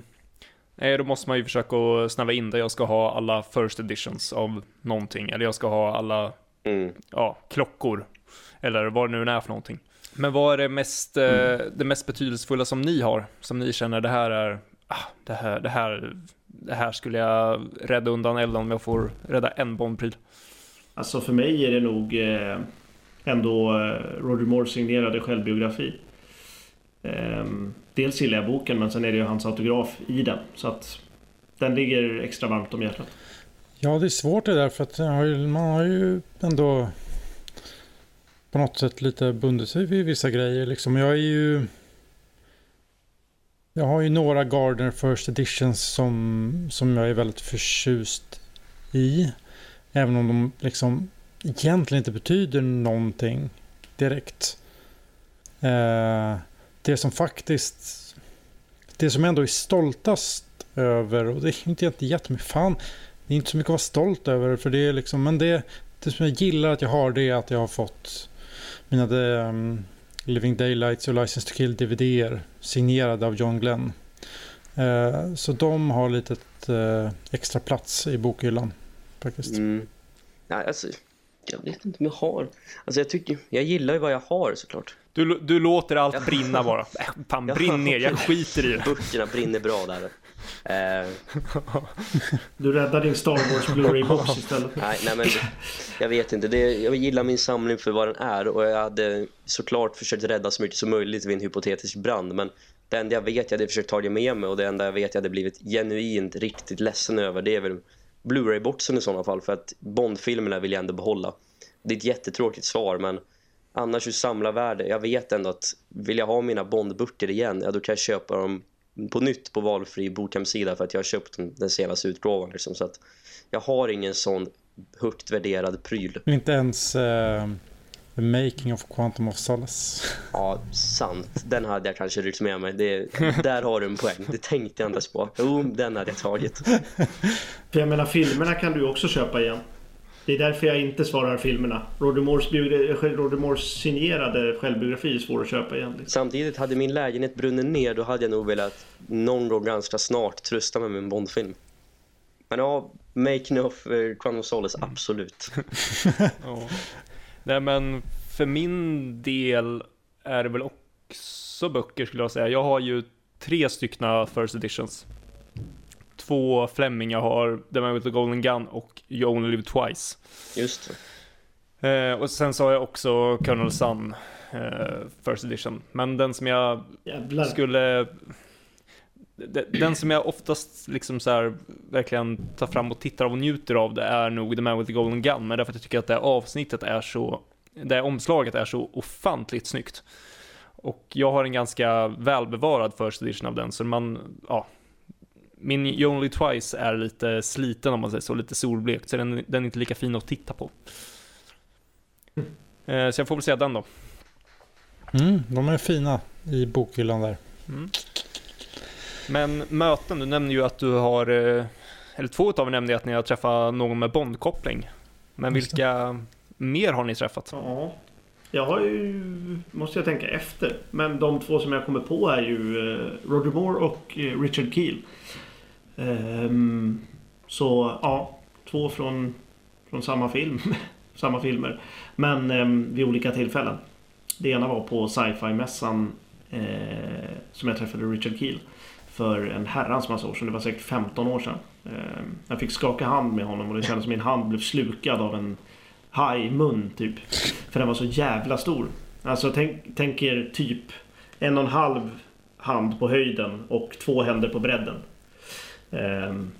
nej, då måste man ju försöka snäva in det. Jag ska ha alla first editions av någonting. Eller jag ska ha alla Mm. ja, klockor. Eller vad det nu är för någonting. Men vad är det mest, eh, det mest betydelsefulla som ni har? Som ni känner det här är, ah, det här, det här, det här skulle jag rädda undan elden om jag får rädda en Bondpryl. Alltså för mig är det nog eh, ändå eh, Roger Moore signerade självbiografi. Ehm, dels gillar jag boken men sen är det ju hans autograf i den. Så att den ligger extra varmt om hjärtat. Ja, det är svårt det där för att har ju- man har ju ändå på något sätt lite bundit sig vid vissa grejer. Liksom. Jag är ju... Jag har ju några Gardner First Editions som, som jag är väldigt förtjust i. Även om de liksom egentligen inte betyder någonting direkt. Eh, det som faktiskt... Det som jag ändå är stoltast över, och det är inte jättemycket fan, det är inte så mycket att vara stolt över för det är liksom, men det, det som jag gillar att jag har det är att jag har fått mina um, Living Daylights och License to Kill DVD-er signerade av John Glenn. Eh, så de har lite eh, extra plats i bokhyllan faktiskt. Mm. Nej, alltså, jag vet inte om jag har. Alltså jag tycker, jag gillar ju vad jag har såklart. Du, du låter allt brinna bara. [laughs] Äh, fan, brinn ner, jag skiter i det. Böckerna brinner bra där. Eh, Du räddar din Star Wars Blu-ray-box [laughs] istället. nej, nej, men jag vet inte. Det, jag gillar min samling för vad den är och jag hade såklart försökt rädda så mycket som möjligt vid en hypotetisk brand. Men det enda jag vet jag hade försökt ta det med mig och det enda jag vet jag hade blivit genuint riktigt ledsen över det är väl Blu-ray-boxen i sådana fall för att Bond-filmerna vill jag ändå behålla. Det är ett jättetråkigt svar men annars ju samla värde. Jag vet ändå att vill jag ha mina Bond-böcker igen, ja då kan jag köpa dem på nytt på valfri bokhemsida för att jag har köpt den, den senaste utgåvan liksom. så att jag har ingen sån högt värderad pryl. Inte ens eh, The Making of Quantum of Solace. [laughs] Ja, sant. Den hade jag kanske ryckt med mig. Det, där har du en poäng. Det tänkte jag inte ens på. Jo, den hade jag tagit. [laughs] För jag menar filmerna kan du också köpa igen. Det är därför jag inte svarar filmerna. Roger Moores, eh, Roger Moores signerade självbiografi är svår att köpa igen. Liksom. Samtidigt hade min lägenhet brunnit ner då hade jag nog velat någon gång ganska snart trösta mig med en Bondfilm. Men ja, Making of uh, Quantum of Solace, absolut. [laughs] Ja. Nej men för min del är det väl också böcker skulle jag säga. Jag har ju tre styckna first editions. Två Fleming jag har, The Man with the Golden Gun och You Only Live Twice. Just. Eh, och sen så har jag också Colonel Sun eh, First Edition. Men den som jag Jävlar. skulle... de- Den som jag oftast liksom så här verkligen tar fram och tittar av och njuter av det är nog The Man with the Golden Gun. Men därför att jag tycker att det här avsnittet är så... Det här omslaget är så ofantligt snyggt. Och jag har en ganska välbevarad First Edition av den, så man... Ja, min You Only Twice är lite sliten om man säger så, lite solblekt, så den, den är inte lika fin att titta på. Eh, Så jag får väl säga den då. Mm, de är fina i bokhyllan där. Mm. Men möten, du nämner ju att du har, eh, eller två av er nämnde att ni har träffat någon med Bondkoppling. Men vilka mer har ni träffat? Ja. Jag har ju... Måste jag tänka efter. Men de två som jag kommer på är ju eh, Roger Moore och eh, Richard Keel. Ehm, så ja, två från, från samma film. [laughs] samma filmer. Men ehm, vid olika tillfällen. Det ena var på sci-fi-mässan eh, som jag träffade Richard Keel. För en herrans massa år sedan. Det var säkert 15 år sedan. Ehm, jag fick skaka hand med honom och det kändes som min hand blev slukad av en hajmun typ. För den var så jävla stor. Alltså tänk, tänk er typ en och en halv hand på höjden och två händer på bredden. Ehm,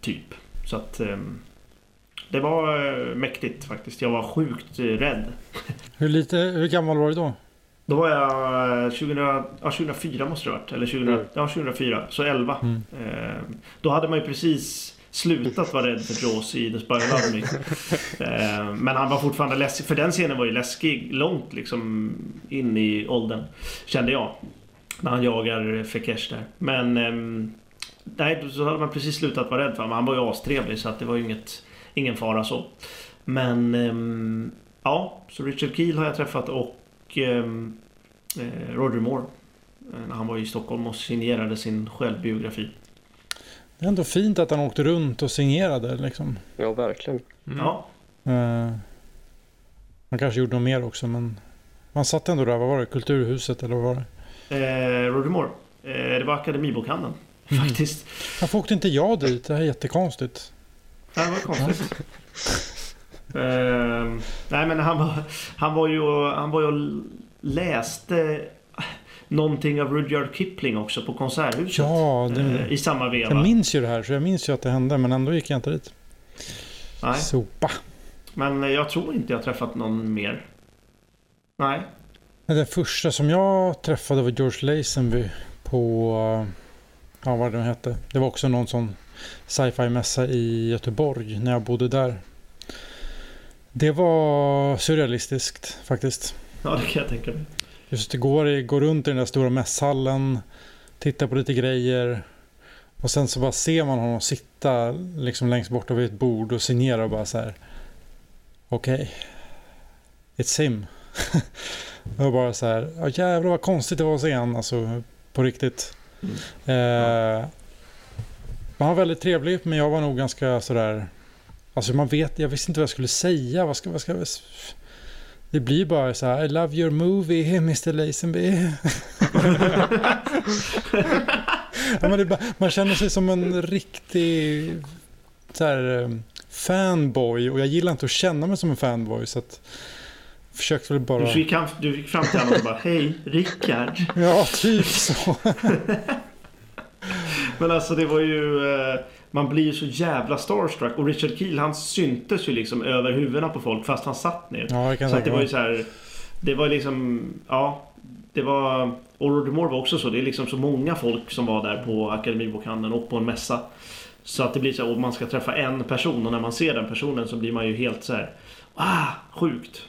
typ. Så att ehm, det var eh, mäktigt faktiskt. Jag var sjukt eh, rädd. Hur, lite, hur gammal var du då? Då var jag 2000, ja, 2004 måste det ha varit. Eller 2000, Mm. ja, 2004. Så 11. Mm. Eh, då hade man ju precis slutat vara rädd för Jaws i The Loved Me. [laughs] eh, men han var fortfarande läskig. För den scenen var ju läskig långt liksom in i åldern. Kände jag. När han jagar Fekesh där. Men... ehm, nej, så hade man precis slutat vara rädd för honom. Han var ju astrevlig så att det var ju inget, ingen fara så. Men... ehm, ja, så Richard Keel har jag träffat och ehm, eh, Roger Moore. eh, När han var i Stockholm och signerade sin självbiografi. Det är ändå fint att han åkte runt och signerade liksom. Ja, verkligen. Mm. Ja, Eh, han kanske gjorde något mer också men han satt ändå där, vad var det? Kulturhuset eller vad var det? eh, Roger Moore. Eh, det var Akademibokhandeln. Mm. Faktiskt. Varför åkte inte jag dit? Det här är jättekonstigt. Det här var konstigt. [laughs] Ehm, nej men han var, han var ju han var ju läste någonting av Rudyard Kipling också på Konserthuset. Ja, det, eh, I samma veva. jag minns ju det här så jag minns ju att det hände men ändå gick jag inte dit. Nej, Sopa. men jag tror inte jag träffat någon mer. Nej. Den första som jag träffade var George Lazenby på, ja vad det nu hette. Det var också någon sån sci-fi mässa i Göteborg när jag bodde där. Det var surrealistiskt faktiskt. Ja, det kan jag tänka mig. Just det går, går runt i den där stora mässhallen, tittar på lite grejer och sen så bara ser man honom sitta liksom längst bort vid ett bord och signera och bara så här. Okej. It's him. [laughs] det var bara så här. Ja, jävlar vad konstigt det var att se han alltså på riktigt. Mm. Eh, Han var väldigt trevlig men jag var nog ganska sådär. Alltså man vet, jag visste inte vad jag skulle säga. Vad ska, vad ska, det blir bara så här, I love your movie, Mr Lazenby. ja, är bara- man känner sig som en riktig så här, eh, fanboy och jag gillar inte att känna mig som en fanboy så att försökte väl bara... Du gick, fram, du gick fram till honom och bara Hej, Rickard. Ja, typ så. [laughs] Men alltså det var ju... Eh, man blir så jävla starstruck. Och Richard Keel han syntes ju liksom över huvudena på folk fast han satt ner. Ja, Så det var ju så här. Det var liksom... Ja. Det var... Roger Moore var också så. Det är liksom så många folk som var där på Akademibokhandeln och på en mässa. Så att det blir så här, och man ska träffa en person och när man ser den personen så blir man ju helt så här. Ah, sjukt.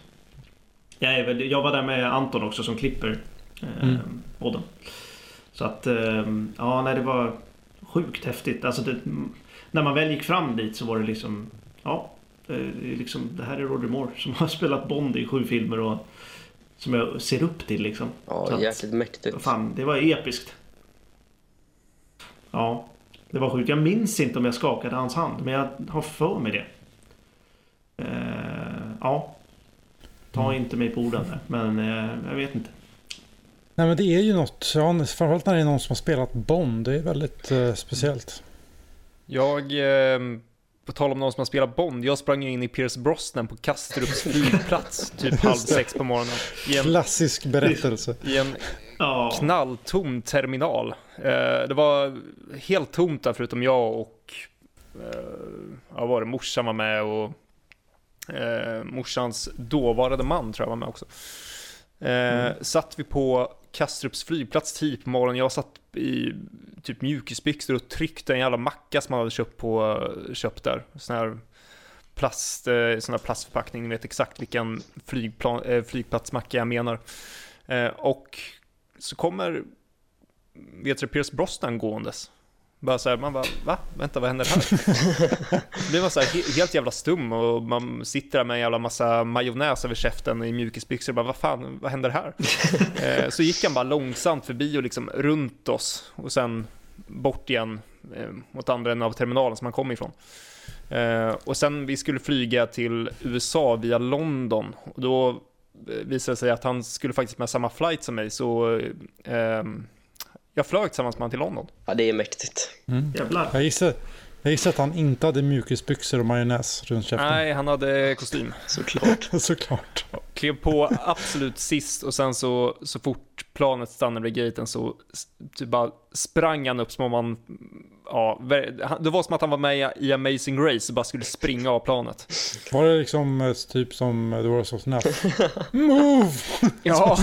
Jag, är väl, jag var där med Anton också som klipper eh, Mm. podden. Så att, eh, ja nej det var sjukt häftigt. Alltså det, när man väl gick fram dit så var det liksom, ja. Det, är liksom, det här är Roger Moore som [laughs] har spelat Bond i sju filmer och som jag ser upp till liksom. Så Ja, att- jäkligt mäktigt. Fan, det var episkt. Ja, det var sjukt. Jag minns inte om jag skakade hans hand, men jag har för mig det. Eh, ja. Ta inte mig på orden men eh, jag vet inte. Nej men det är ju något, ja, framförallt när det är någon som har spelat Bond, det är väldigt eh, speciellt. Jag, eh, på tal om någon som har spelat Bond, jag sprang ju in i Pierce Brosnan på Kastrups [laughs] flygplats typ halv sex på morgonen. I en, Klassisk berättelse. i en knalltom terminal. Eh, det var helt tomt där förutom jag och eh, ja, var det morsan var med och eh, morsans dåvarande man tror jag var med också. Eh, Satt vi på Kastrups flygplats tidigt på morgonen. Jag satt i typ mjukisbyxor och tryckte en jävla macka som man hade köpt, på, köpt där. Sån här plast, eh, sån här plastförpackning, ni vet exakt vilken flygplan, eh, flygplatsmacka jag menar. Eh, och så kommer vet du, Pierce Brosnan gåendes. Bara så här, man bara, va? Vänta, vad händer här? Då blir man så här he- helt jävla stum och man sitter där med en jävla massa majonnäs över käften i mjukisbyxor och bara, vad fan, vad händer här? [laughs] eh, så gick han bara långsamt förbi och liksom runt oss och sen bort igen eh, mot andra änden av terminalen som han kom ifrån. Eh, och sen vi skulle flyga till USA via London och då eh, visade det sig att han skulle faktiskt med samma flight som mig så eh, jag flög tillsammans med honom till London. Ja, det är mäktigt. Mm. jävlar. Jag gissar, Jag gissar att han inte hade mjukisbyxor och majonnäs runt käften. Nej, han hade kostym. [laughs] Såklart. [laughs] Såklart. Klev på absolut sist och sen så, så fort planet stannade vid gaten så typ bara sprang han upp som om han, ja, det var som att han var med i Amazing Race och bara skulle springa av planet. Var det liksom eh, typ som The Wars of Snap? [laughs] Move! Ja,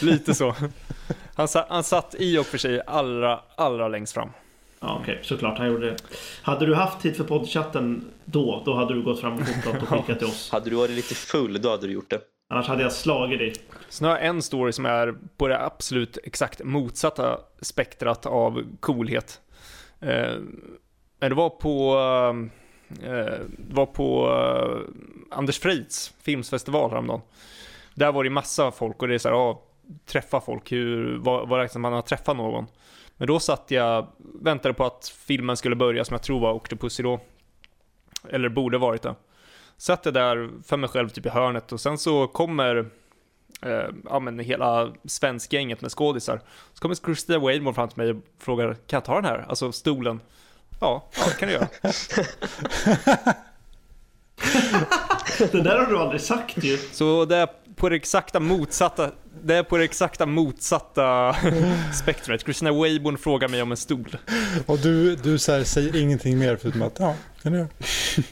lite så. Han, sa, han satt i och för sig allra, allra längst fram. Ja, okej, såklart han gjorde det. Hade du haft tid för poddchatten då, då hade du gått fram och fotat och skickat till oss. [laughs] Hade du varit lite full, då hade du gjort det. Annars hade jag slagit dig. Sen har jag en story som är på det absolut exakt motsatta spektrat av coolhet. Eh, det var på, eh, det var på eh, Anders Freits filmsfestival häromdagen. Där var det massa folk och det är så här, ja, träffa folk, hur, vad, vad räknas man har träffat någon? Men då satt jag, väntade på att filmen skulle börja som jag tror var Octopussy då. Eller borde varit det. Satt jag där för mig själv typ i hörnet och sen så kommer eh, ja, men hela svenskgänget med skådisar. Så kommer Christina Waymore fram till mig och frågar, kan jag ta den här? Alltså stolen. Ja, ja det kan du göra. [laughs] Det där har du aldrig sagt ju. Så det är på det exakta motsatta, det är på det exakta motsatta [laughs] spektrat. Christina Wayborn frågar mig om en stol. Och du, du så här, säger ingenting mer förutom att ja, kan du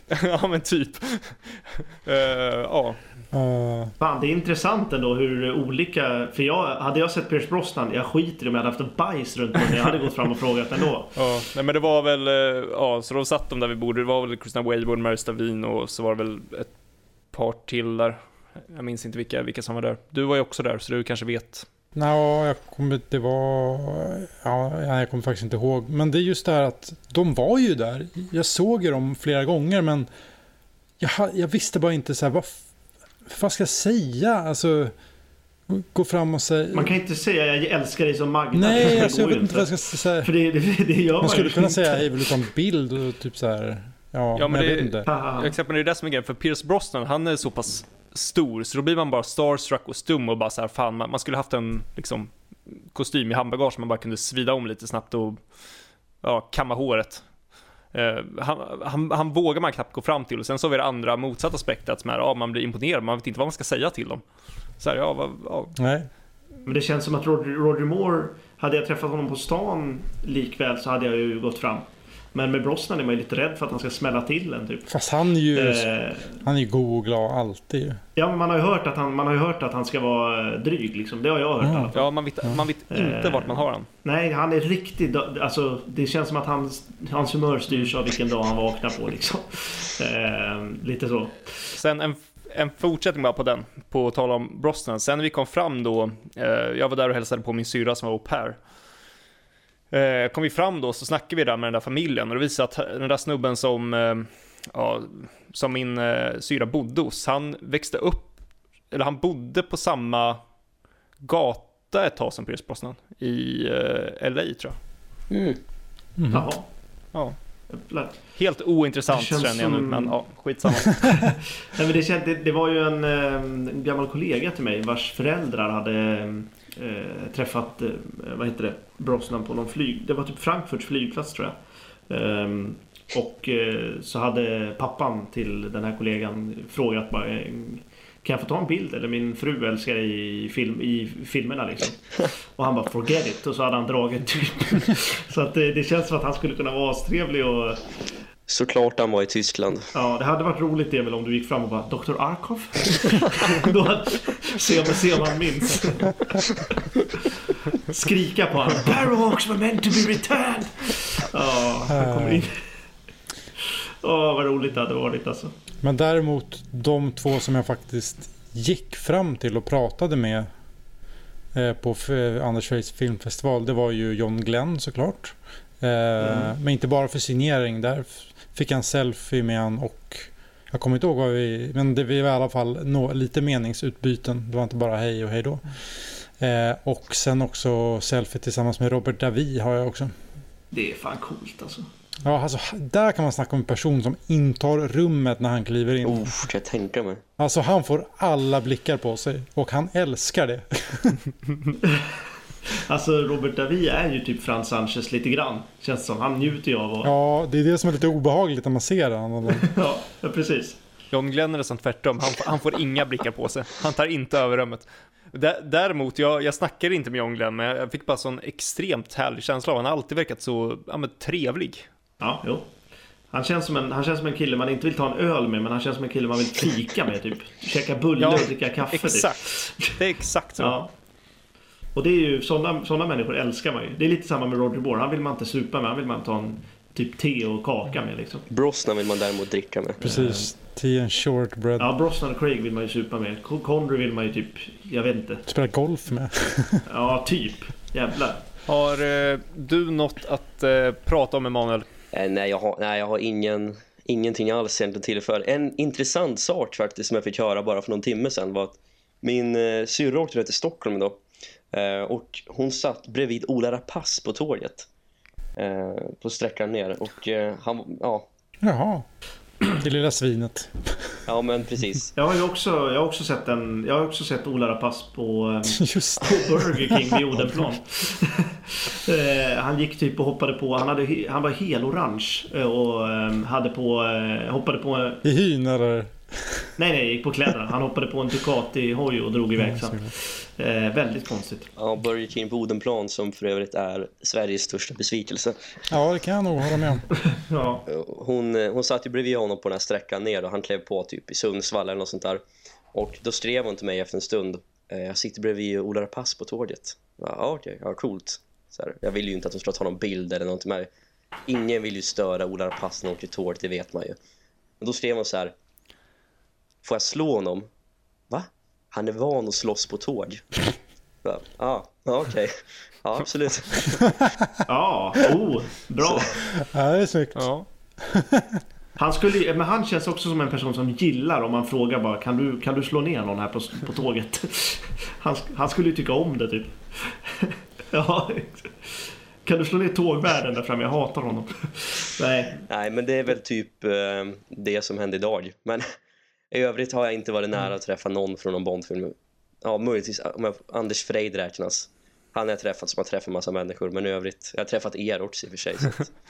[laughs] ja men typ. Eh, ja. Uh, Fan, det är intressant ändå hur olika... För jag, hade jag sett Pierce Brosnan, jag skiter i om jag hade haft en bajs runt munnen. Jag hade gått fram och frågat ändå. [laughs] Ja, nej men det var väl, eh, ja, så då satt de där vid bordet. Det var väl Christina Wayborn, Mary Stavin och så var det väl ett par till där. Jag minns inte vilka, vilka som var där. Du var ju också där, så du kanske vet. Nå, jag kommer, det var, ja, jag kommer faktiskt inte ihåg. Men det är just det här att de var ju där. Jag såg ju dem flera gånger men jag, jag visste bara inte så här, vad, vad ska jag säga? Alltså, gå fram och säga... Man kan inte säga jag älskar dig som Magda. Nej, alltså, jag vet inte vad jag ska säga. För det, det, det gör Man skulle kunna inte. säga hej vill utan bild och typ så här. Ja, Ja, men men jag det- vet inte. Exakt, men det är det som är grejen, för Pierce Brosnan, han är så pass stor, så då blir man bara starstruck och stum och bara så här, fan, man, man skulle haft en liksom, kostym i handbagage man bara kunde svida om lite snabbt och ja, kamma håret. Eh, han, han, han vågar man knappt gå fram till och sen så har vi det andra motsatta spektrat som är, ja, man blir imponerad, man vet inte vad man ska säga till dem. Så här, ja, vad, ja, Nej. Men det känns som att Roger, Roger Moore, hade jag träffat honom på stan likväl så hade jag ju gått fram. Men med Brosnan är man ju lite rädd för att han ska smälla till en typ. Fast han är ju, Eh, han är ju god och glad alltid ja men man har ju hört att han, man har ju hört att han ska vara eh, dryg liksom. Det har jag hört i Ja. alla fall. ja man vet, man vet inte vart man har den. Nej, han är riktigt... Alltså, det känns som att hans, hans humör styrs av vilken dag han vaknar på liksom. [laughs] Eh, lite så. Sen en, en fortsättning bara på den, på tal om Brosnan. Sen när vi kom fram då, eh, jag var där och hälsade på min syra som var au pair. Eh, kom vi fram då så snackade vi där med den där familjen och det visade att den där snubben som, eh, ja, som min eh, syra bodde hos, han växte upp, eller han bodde på samma gata ett tag som Pierce Brosnan i eh, LA tror jag. Mm. Mhm. Jaha. Ja. Helt ointressant känner jag nu, som- men ja, skitsamma. [laughs] Nej, men det, det, det var ju en, eh, en gammal kollega till mig vars föräldrar hade eh, träffat, eh, vad heter det, Brosnan på någon flyg. Det var typ Frankfurts flygplats tror jag. Ehm, och eh, så hade pappan till den här kollegan frågat bara eh, kan jag få ta en bild? Eller min fru älskar i, film, i filmerna liksom. [laughs] Och han bara forget it. Och så hade han dragit typ. [laughs] Så att det, det känns som att han skulle kunna vara astrevlig och Såklart han var i Tyskland. Ja, det hade varit roligt det väl om du gick fram och bara Dr. Arkov? [laughs] Då hade, se, om, se om han minns. Skrika på honom. Barrowhawks were meant to be returned! Ja, han kommer in. Åh, vad roligt det hade varit alltså. Men däremot de två som jag faktiskt gick fram till och pratade med eh, på f- Anders Freys filmfestival. Det var ju John Glenn såklart. Eh, Mm. Men inte bara för signering. Där fick en selfie med han och jag kommer inte ihåg vad vi... Men det var i alla fall nå, lite meningsutbyten. Det var inte bara hej och hej då. Eh, och sen också selfie tillsammans med Robert Davi har jag också. Det är fan coolt alltså. Ja, alltså, där kan man snacka om en person som intar rummet när han kliver in. Oh, jag tänka mig. Alltså han får alla blickar på sig och han älskar det. [laughs] [laughs] Alltså Robert Davi är ju typ Frans Sanchez lite grann. Känns som. Han njuter ju av att... Ja, det är det som är lite obehagligt när man ser honom. [laughs] ja, ja precis. John Glenn är nästan tvärtom. Han, han får inga blickar på sig. Han tar inte över rummet. Däremot, jag, jag snackade inte med John Glenn, men jag fick bara sån extremt härlig känsla av Han har alltid verkat så ja, men, trevlig. Ja, jo. Han känns, som en, han känns som en kille man inte vill ta en öl med, men han känns som en kille man vill fika med typ. Käka bullar ja, och dricka kaffe exakt. Typ. Det är exakt så. Ja. Och det är ju sådana, sådana människor älskar man ju. Det är lite samma med Roger Moore. Han vill man inte supa med, han vill man ta en typ te och kaka med liksom. Brosnan vill man däremot dricka med. Precis. Tea and shortbread. Ja, Brosnan och Craig vill man ju supa med. Connery vill man ju typ, jag vet inte. Spela golf med. [laughs] ja, typ. Jävlar. Har eh, du något att eh, prata om Emanuel? Eh, nej, jag har, nej, jag har ingen, ingenting alls egentligen tillför. En intressant sak faktiskt som jag fick höra bara för någon timme sedan var att min eh, syrra åkte till Stockholm idag. Eh, och hon satt bredvid Ola Rapace på tåget. Eh, på sträckan ner. Och eh, han, ja. Jaha. Det lilla svinet. Ja, men precis. Jag har ju också, jag har också sett en, jag har också sett Ola Rapace på, Just. på Burger King vid Odenplan. [laughs] Han gick typ och hoppade på, han, hade, han var helorange och hade på, hoppade på... I hyn eller? Nej, nej, gick på kläderna. Han hoppade på en Ducati-hoj och drog iväg sen. Eh, väldigt konstigt. Ja, Burger King på Odenplan som för övrigt är Sveriges största besvikelse. Ja, det kan jag nog hålla med om. [laughs] ja. hon, hon satt ju bredvid honom på den här sträckan ner och han klev på typ i Sundsvall eller något sånt där. Och då skrev hon till mig efter en stund. Eh, jag sitter bredvid Ola Rapace på tåget. Ja, okej, okay, ja, coolt. Så här, jag vill ju inte att hon ska ta någon bild eller någonting med. Ingen vill ju störa Ola Rapace när hon åker tåg, det vet man ju. Men då skrev hon så här. Får jag slå honom? Va? Han är van att slåss på tåg. Ja, ah, okej. Okay. Ja, absolut. [laughs] ja, oh, bra. Ja, det är snyggt. Ja. Han, skulle, men han känns också som en person som gillar om man frågar bara kan du, kan du slå ner någon här på, på tåget? [laughs] Han, han skulle ju tycka om det typ. [laughs] Ja, kan du slå ner tågvärden där framme? Jag hatar honom. Nej. Nej, men det är väl typ eh, det som hände idag. Men i övrigt har jag inte varit nära att träffa någon från någon Bondfilm. Ja, möjligtvis om jag, Anders Freid räknas. Han har jag träffat som har träffat en massa människor. Men i övrigt, jag har träffat er också i och för sig.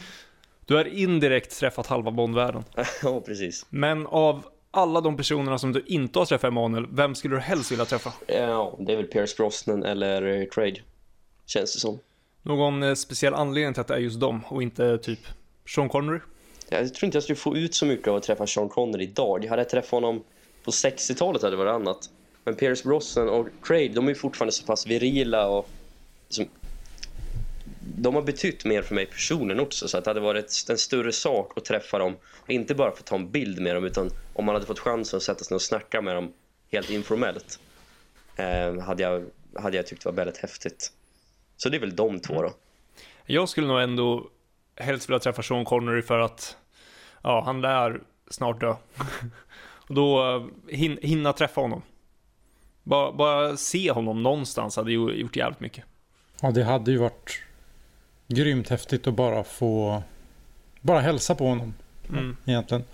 [laughs] du har indirekt träffat halva Bondvärlden. [laughs] ja, precis. Men av alla de personerna som du inte har träffat Emanuel, vem skulle du helst vilja träffa? Ja, det är väl Pierce Brosnan eller Craig. Känns det som. Någon eh, speciell anledning till att det är just dem och inte typ Sean Connery? Jag tror inte jag skulle få ut så mycket av att träffa Sean Connery idag. Jag hade träffat honom på 60-talet hade det varit annat. Men Pierce Brosnan och Craig, de är fortfarande så pass virila och liksom, de har betytt mer för mig personligen också så att det hade varit en större sak att träffa dem. Inte bara för att ta en bild med dem utan om man hade fått chansen att sätta sig och snacka med dem helt informellt. Eh, hade, jag, hade jag tyckt var väldigt häftigt. Så det är väl de två då. Jag skulle nog ändå helst vilja träffa Sean Connery för att ja, han lär snart dö. [laughs] Och då eh, hin hinna träffa honom. Bara, bara se honom någonstans hade gjort jävligt mycket. Ja, det hade ju varit grymt häftigt att bara få bara hälsa på honom mm. egentligen.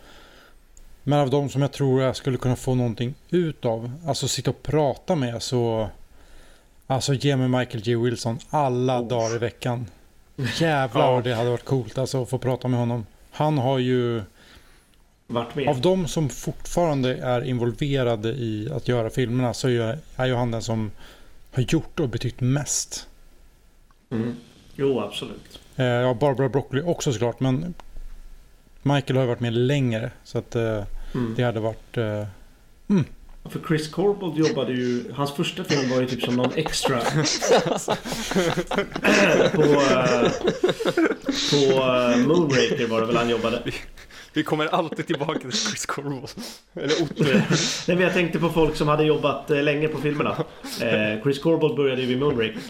Men av de som jag tror jag skulle kunna få någonting ut av, alltså sitta och prata med så Alltså ge mig Michael G. Wilson alla oh. dagar i veckan. Jävlar ja. det hade varit coolt alltså att få prata med honom. Han har ju varit med. Av de som fortfarande är involverade i att göra filmerna så är ju han den som har gjort och betytt mest. Mm. Jo, absolut. Eh, ja, Barbara Broccoli också såklart, men Michael har ju varit med längre. Så att eh, mm. det hade varit... Eh, mm. För Chris Corbold jobbade ju, hans första film var ju typ som någon extra. [laughs] på uh, på uh, Moonraker var det väl han jobbade. Vi kommer alltid tillbaka till Chris Corbold. Eller Otto. [laughs] Nej, jag tänkte på folk som hade jobbat uh, länge på filmerna. Chris Corbold började ju vid Moonraker.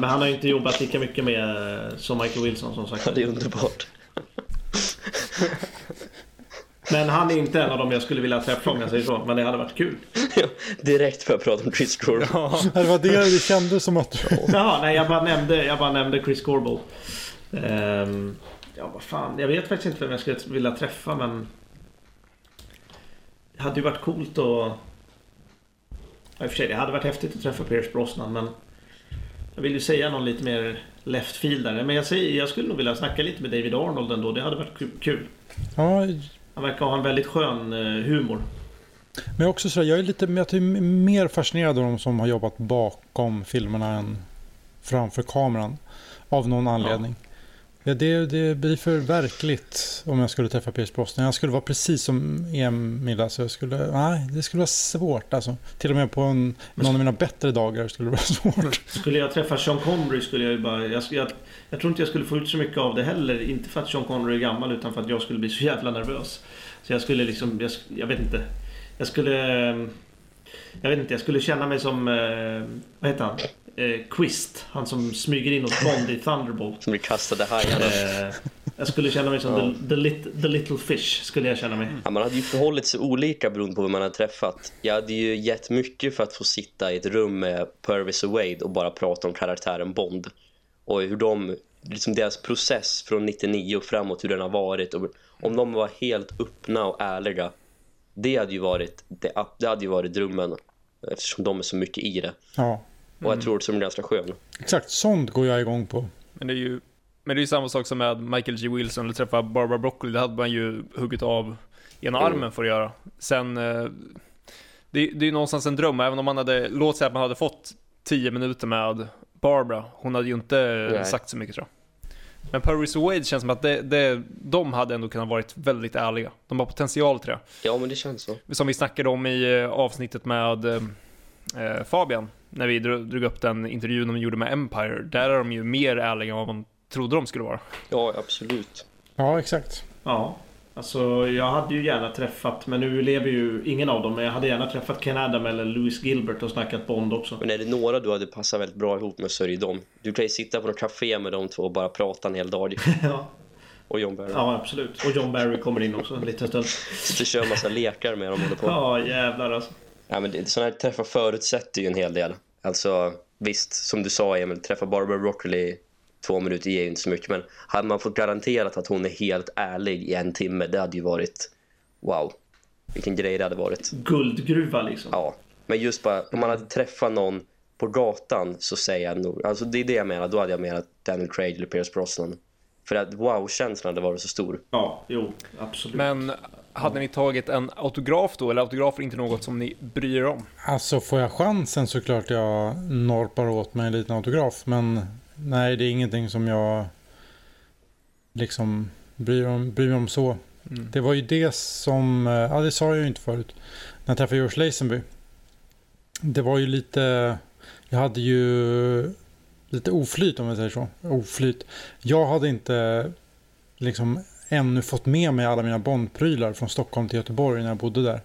men han har ju inte jobbat lika mycket med som Michael Wilson som sagt. Ja, det är underbart. Men han är inte en av dem jag skulle vilja träffa om jag säger så. Men det hade varit kul. [laughs] direkt för att prata om Chris Corbold. Ja. Det var det det kändes som att... Jaha, nej jag bara nämnde, jag bara nämnde Chris Corbold. Um, ja, vad fan. Jag vet faktiskt inte vem jag skulle vilja träffa men... Det hade ju varit coolt att... Ja, i och för sig, det hade varit häftigt att träffa Pierce Brosnan men... Jag vill ju säga någon lite mer left fieldare. Men jag, säger, jag skulle nog vilja snacka lite med David Arnold ändå. Det hade varit kul. Ja, Han verkar ha en väldigt skön eh, humor. men också så jag är lite jag är mer fascinerad av de som har jobbat bakom filmerna än framför kameran. Av någon anledning. Ja, det, det blir för verkligt om jag skulle träffa Pierce Brosnan. Jag skulle vara precis som Emil. Alltså jag skulle, nej, det skulle vara svårt. Alltså. Till och med på en, någon av mina bättre dagar skulle det vara [laughs] svårt. Skulle jag träffa Sean Connery skulle jag ju bara... Jag, jag, jag tror inte jag skulle få ut så mycket av det heller. Inte för att Sean Connery är gammal utan för att jag skulle bli så jävla nervös. Så jag skulle liksom... Jag, jag vet inte. Jag skulle... Jag vet inte, jag skulle känna mig som... Eh, vad heter han? Eh, Quist. Han som smyger in hos Bond i Thunderbolt. Som blir kastade hajarna. Eh, jag skulle känna mig som Ja. the, the, lit, the Little Fish. Skulle jag känna mig. Ja, man hade ju förhållit sig olika beroende på vem man hade träffat. Jag hade ju gett mycket för att få sitta i ett rum med Purvis och Wade och bara prata om karaktären Bond. Och hur de, liksom deras process från 99 och framåt, hur den har varit. Och om de var helt öppna och ärliga, det hade ju varit, det, det hade ju varit drömmen. Eftersom de är så mycket i det. Ja, Och jag tror att de är ganska skön. exakt. Sånt går jag igång på. Men det är ju men det är ju samma sak som med Michael G. Wilson eller träffa Barbara Broccoli. Det hade man ju huggit av ena Mm. armen för att göra. Sen, eh, det, det är ju någonstans en dröm, även om man hade, låt säga att man hade fått 10 minuter med Barbara. Hon hade ju inte Nej. sagt så mycket tror jag. Men Purvis och Wade känns som att det, det, de hade ändå kunnat varit väldigt ärliga. De har potential till det. Ja, men det känns så. Som vi snackade om i eh, avsnittet med eh, Fabian, när vi drog, drog upp den intervjun de gjorde med Empire. Där är de ju mer ärliga än vad man trodde de skulle vara. Ja, absolut. Ja, exakt. Ja. Alltså jag hade ju gärna träffat, men nu lever ju ingen av dem. Men jag hade gärna träffat Ken Adam eller Louis Gilbert och snackat Bond också. Men är det några du hade passat väldigt bra ihop med så är det de. Du kan ju sitta på något café med de två och bara prata en hel dag. [laughs] ja. Och John Barry. ja, absolut. Och John Barry kommer in också en liten stund. Och kör en massa lekar med dem på. Ja, jävlar alltså. Ja, men det, sådana här träffar förutsätter ju en hel del. Alltså, visst, som du sa Emil, träffa Barbara Broccoli två minuter ger ju inte så mycket. Men hade man fått garanterat att hon är helt ärlig i en timme, det hade ju varit wow. Vilken grej det hade varit. Guldgruva liksom. Ja, men just bara, om man hade träffat någon på gatan så säger jag nog, alltså det är det jag menar, då hade jag menat Daniel Craig eller Pierce Brosnan. För att wow-känslan hade varit så stor. Ja, jo, absolut. Men hade ni tagit en autograf då, eller autografer inte något som ni bryr er om? Alltså får jag chansen så klart jag norpar åt mig en liten autograf. Men nej, det är ingenting som jag liksom bryr, om, bryr mig om så. Mm. Det var ju det som, eh, ja det sa jag ju inte förut. När jag träffade George Lazenby. Det var ju lite, jag hade ju lite oflyt om jag säger så. Oflyt. Jag hade inte liksom ännu fått med mig alla mina Bondprylar från Stockholm till Göteborg när jag bodde där.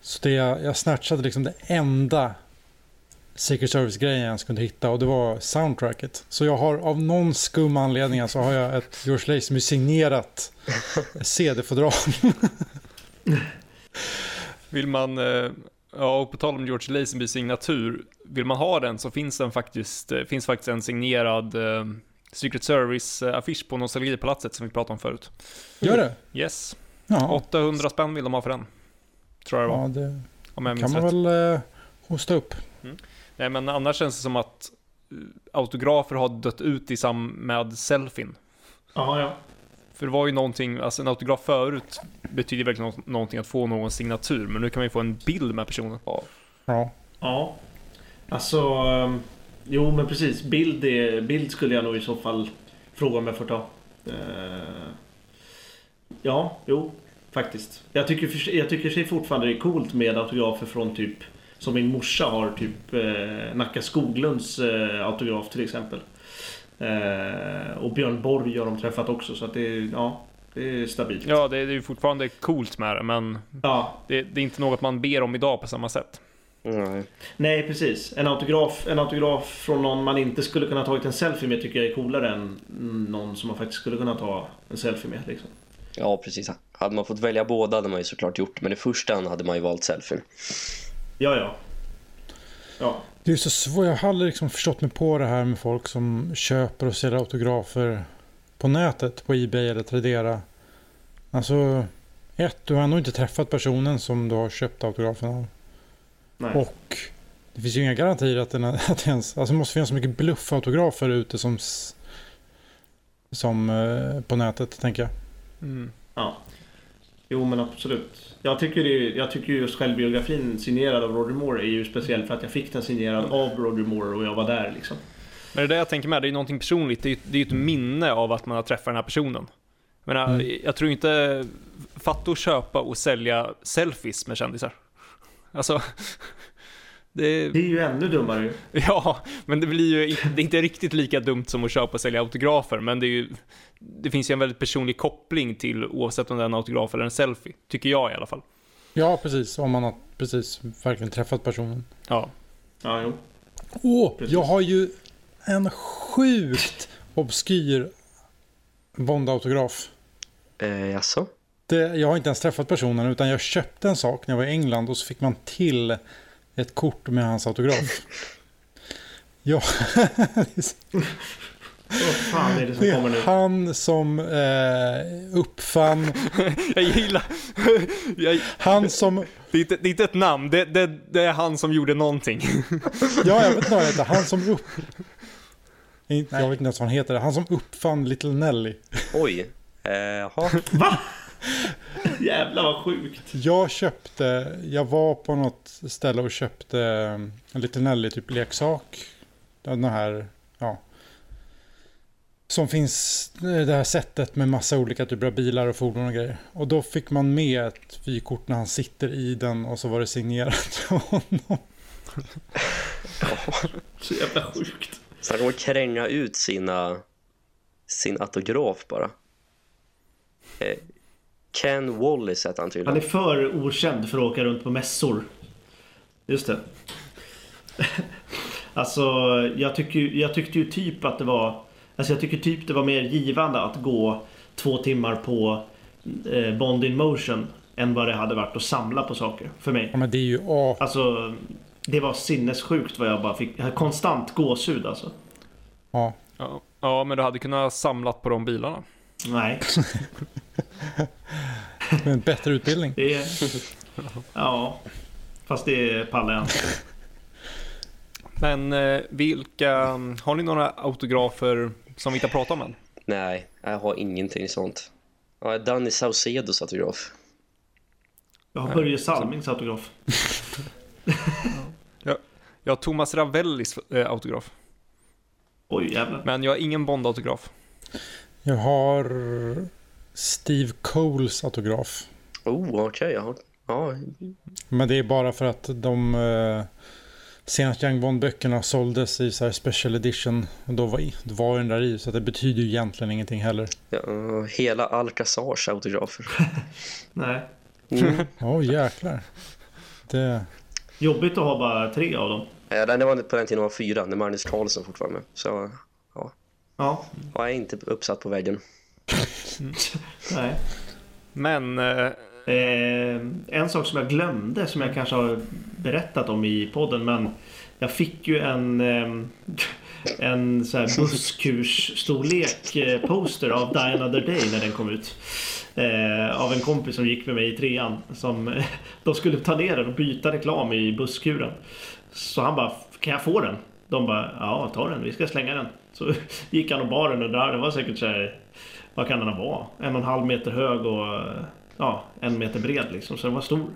Så det, jag, snatchade liksom det enda Secret Service-grejen jag ens kunde hitta och det var soundtracket. Så jag har av någon skum anledning så har jag ett George Lazenby signerat [laughs] CD-fodral. [laughs] Vill man, eh, ja och på tal om George Lazenby signatur, vill man ha den så finns den faktiskt, eh, finns faktiskt en signerad eh, Secret Service-affisch på Nostalgipalatset som vi pratade om förut. Gör det? Yes, Ja, 800 spänn vill de ha för den. Tror jag det var, ja det om jag kan man rätt. väl eh, hosta upp. Nej men annars känns det som att eh, autografer har dött ut i sam med selfien. Ja, ja. För det var ju någonting, alltså en autograf förut betyder verkligen nå- någonting att få någon signatur, men nu kan man ju få en bild med personen. Ja. Ja. Alltså... Jo, men precis. Bild, är, bild skulle jag nog i så fall fråga om jag får ta. Eh, Ja, jo. Faktiskt. Jag tycker, jag tycker sig fortfarande det är coolt med autografer från typ... Som min morsa har, typ eh, Nacka Skoglunds eh, autograf till exempel. Eh, och Björn Borg har de träffat också, så att det är... Ja, det är stabilt. Ja, det är det är ju fortfarande coolt med det, men ja det, det är inte något man ber om idag på samma sätt. Nej. Nej, precis. En autograf, en autograf från någon man inte skulle kunna tagit en selfie med tycker jag är coolare än någon som man faktiskt skulle kunna ta en selfie med. Liksom. Ja, precis. Hade man fått välja båda hade man ju såklart gjort. Men i första hand hade man ju valt selfien. Ja, ja. Ja, Det är så svårt. Jag har aldrig liksom förstått mig på det här med folk som köper och säljer autografer på nätet, på Ebay eller Tradera. Alltså, ett, du har ändå inte träffat personen som du har köpt autografen av. nej. Och det Det finns ju inga garantier att, den, [laughs] att det ens... Alltså det måste finnas så mycket bluffautografer ute som... Som eh, på nätet, tänker jag. Mm. Ja. Jo men absolut. Jag tycker, det, jag tycker just självbiografin signerad av Roger Moore är ju speciell för att jag fick den signerad av Roger Moore och jag var där liksom. Men det där jag tänker med, det är någonting personligt. Det är ju det är ju ett minne av att man har träffat den här personen. Jag, menar, Mm. jag tror inte... Fatta att köpa och sälja selfies med kändisar. Alltså... [laughs] Det, Det är ju ännu dummare [laughs] ja, men det blir ju inte- det är inte riktigt lika dumt som att köpa och sälja autografer, men det är ju... Det finns ju en väldigt personlig koppling till oavsett om det är en autograf eller en selfie, tycker jag i alla fall. Ja, precis. Om man har precis verkligen träffat personen. Ja. Ja, jo. Åh, Precis. jag har ju en sjukt obskyr Bond-autograf. Eh, jaså? Jag har inte ens träffat personen utan jag köpte en sak när jag var i England och så fick man till ett kort med hans autograf. Ja, Vad fan är det som det kommer nu? är han som eh, uppfann, [laughs] Jag gillar... Jag, han som, det, är inte, det är inte ett namn, det, det, det är han som gjorde någonting. [laughs] ja jag vet inte vad han heter, han som upp... Jag vet inte ens vad han heter, han som uppfann Little Nelly. Oj. Eh, jaha. Va? [laughs] Jävlar vad sjukt. Jag köpte, jag var på något ställe och köpte en Little Nelly typ leksak. Den här, ja. Som finns, det här sättet med massa olika typer av bilar och fordon och grejer. Och då fick man med ett vykort när han sitter i den och så var det signerat av honom. [laughs] Så jävla sjukt. Snacka om att kränga ut sina, sin autograf bara. Ken Wallace heter han Han tydligen. är för okänd för att åka runt på mässor. Just det. [laughs] Alltså, jag, tycker, jag tyckte ju typ att det var... Alltså jag tycker typ det var mer givande att gå två timmar på eh, Bond in motion än vad det hade varit att samla på saker för mig. Ja men det är ju, ja. Alltså, det var sinnessjukt vad jag bara fick. Jag hade konstant gåshud alltså. ja. Ja, ja men du hade kunnat samlat på de bilarna. Nej, [laughs] Med en bättre utbildning. det är... Ja, fast det pallar jag inte. Men eh, vilka, har ni några autografer som vi inte har pratat om än? Nej, jag har ingenting sånt. Ja, Danny Saucedos autograf. Jag har Börje Salmings autograf. [laughs] Jag har Thomas Ravellis eh, autograf, Oj jävlar. men jag har ingen Bond-autograf. Jag har Steve Coles autograf. Oh, okej. jag har... Ja, Men det är bara för att de eh, senaste Young Bond-böckerna såldes i så här special edition. Och då var, då var den där i, så det betyder ju egentligen ingenting heller. ja, hela Alcazars autografer. [laughs] Nej. Mm. [laughs] Åh jäklar. Det, Jobbigt att ha bara tre av dem. Ja, det var på den tiden var fyra, när Magnus Carlsen fortfarande. Så Ja, ja, jag är inte uppsatt på väggen. nej. Men eh, Eh, en sak som jag glömde som jag kanske har berättat om i podden men jag fick ju en eh, en så här busskursstorlek eh, poster av Die Another Day när den kom ut. Eh, av en kompis som gick med mig i trean. Som, eh, de skulle ta ner den och byta reklam i busskuren. Så han bara, kan jag få den? De bara, ja ta den, vi ska slänga den. Så [laughs] gick han och bar den och där, den var säkert så här, vad kan den vara? En och en halv meter hög och ja, en meter bred liksom. Så den var stor.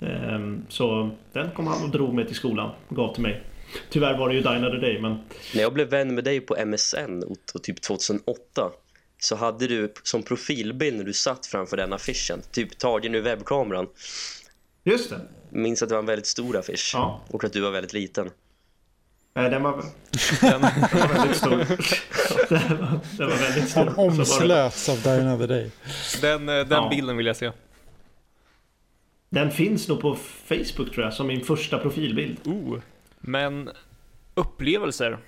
Ehm, Så den kom han och drog med till skolan och gav till mig. Tyvärr var det ju Die Another Day men När jag blev vän med dig på MSN typ 2008 så hade du som profilbild när du satt framför den affischen, typ tagen ur webbkameran. just det. Minns att det var en väldigt stor affisch Ja. och att du var väldigt liten. Nej, den var, den, den var väldigt stor. [laughs] den, var, den var väldigt stor. han omslöts av Die Another Day. den, eh, den Ja. bilden vill jag se. Den finns nog på Facebook tror jag som min första profilbild. Oh. Men upplevelser.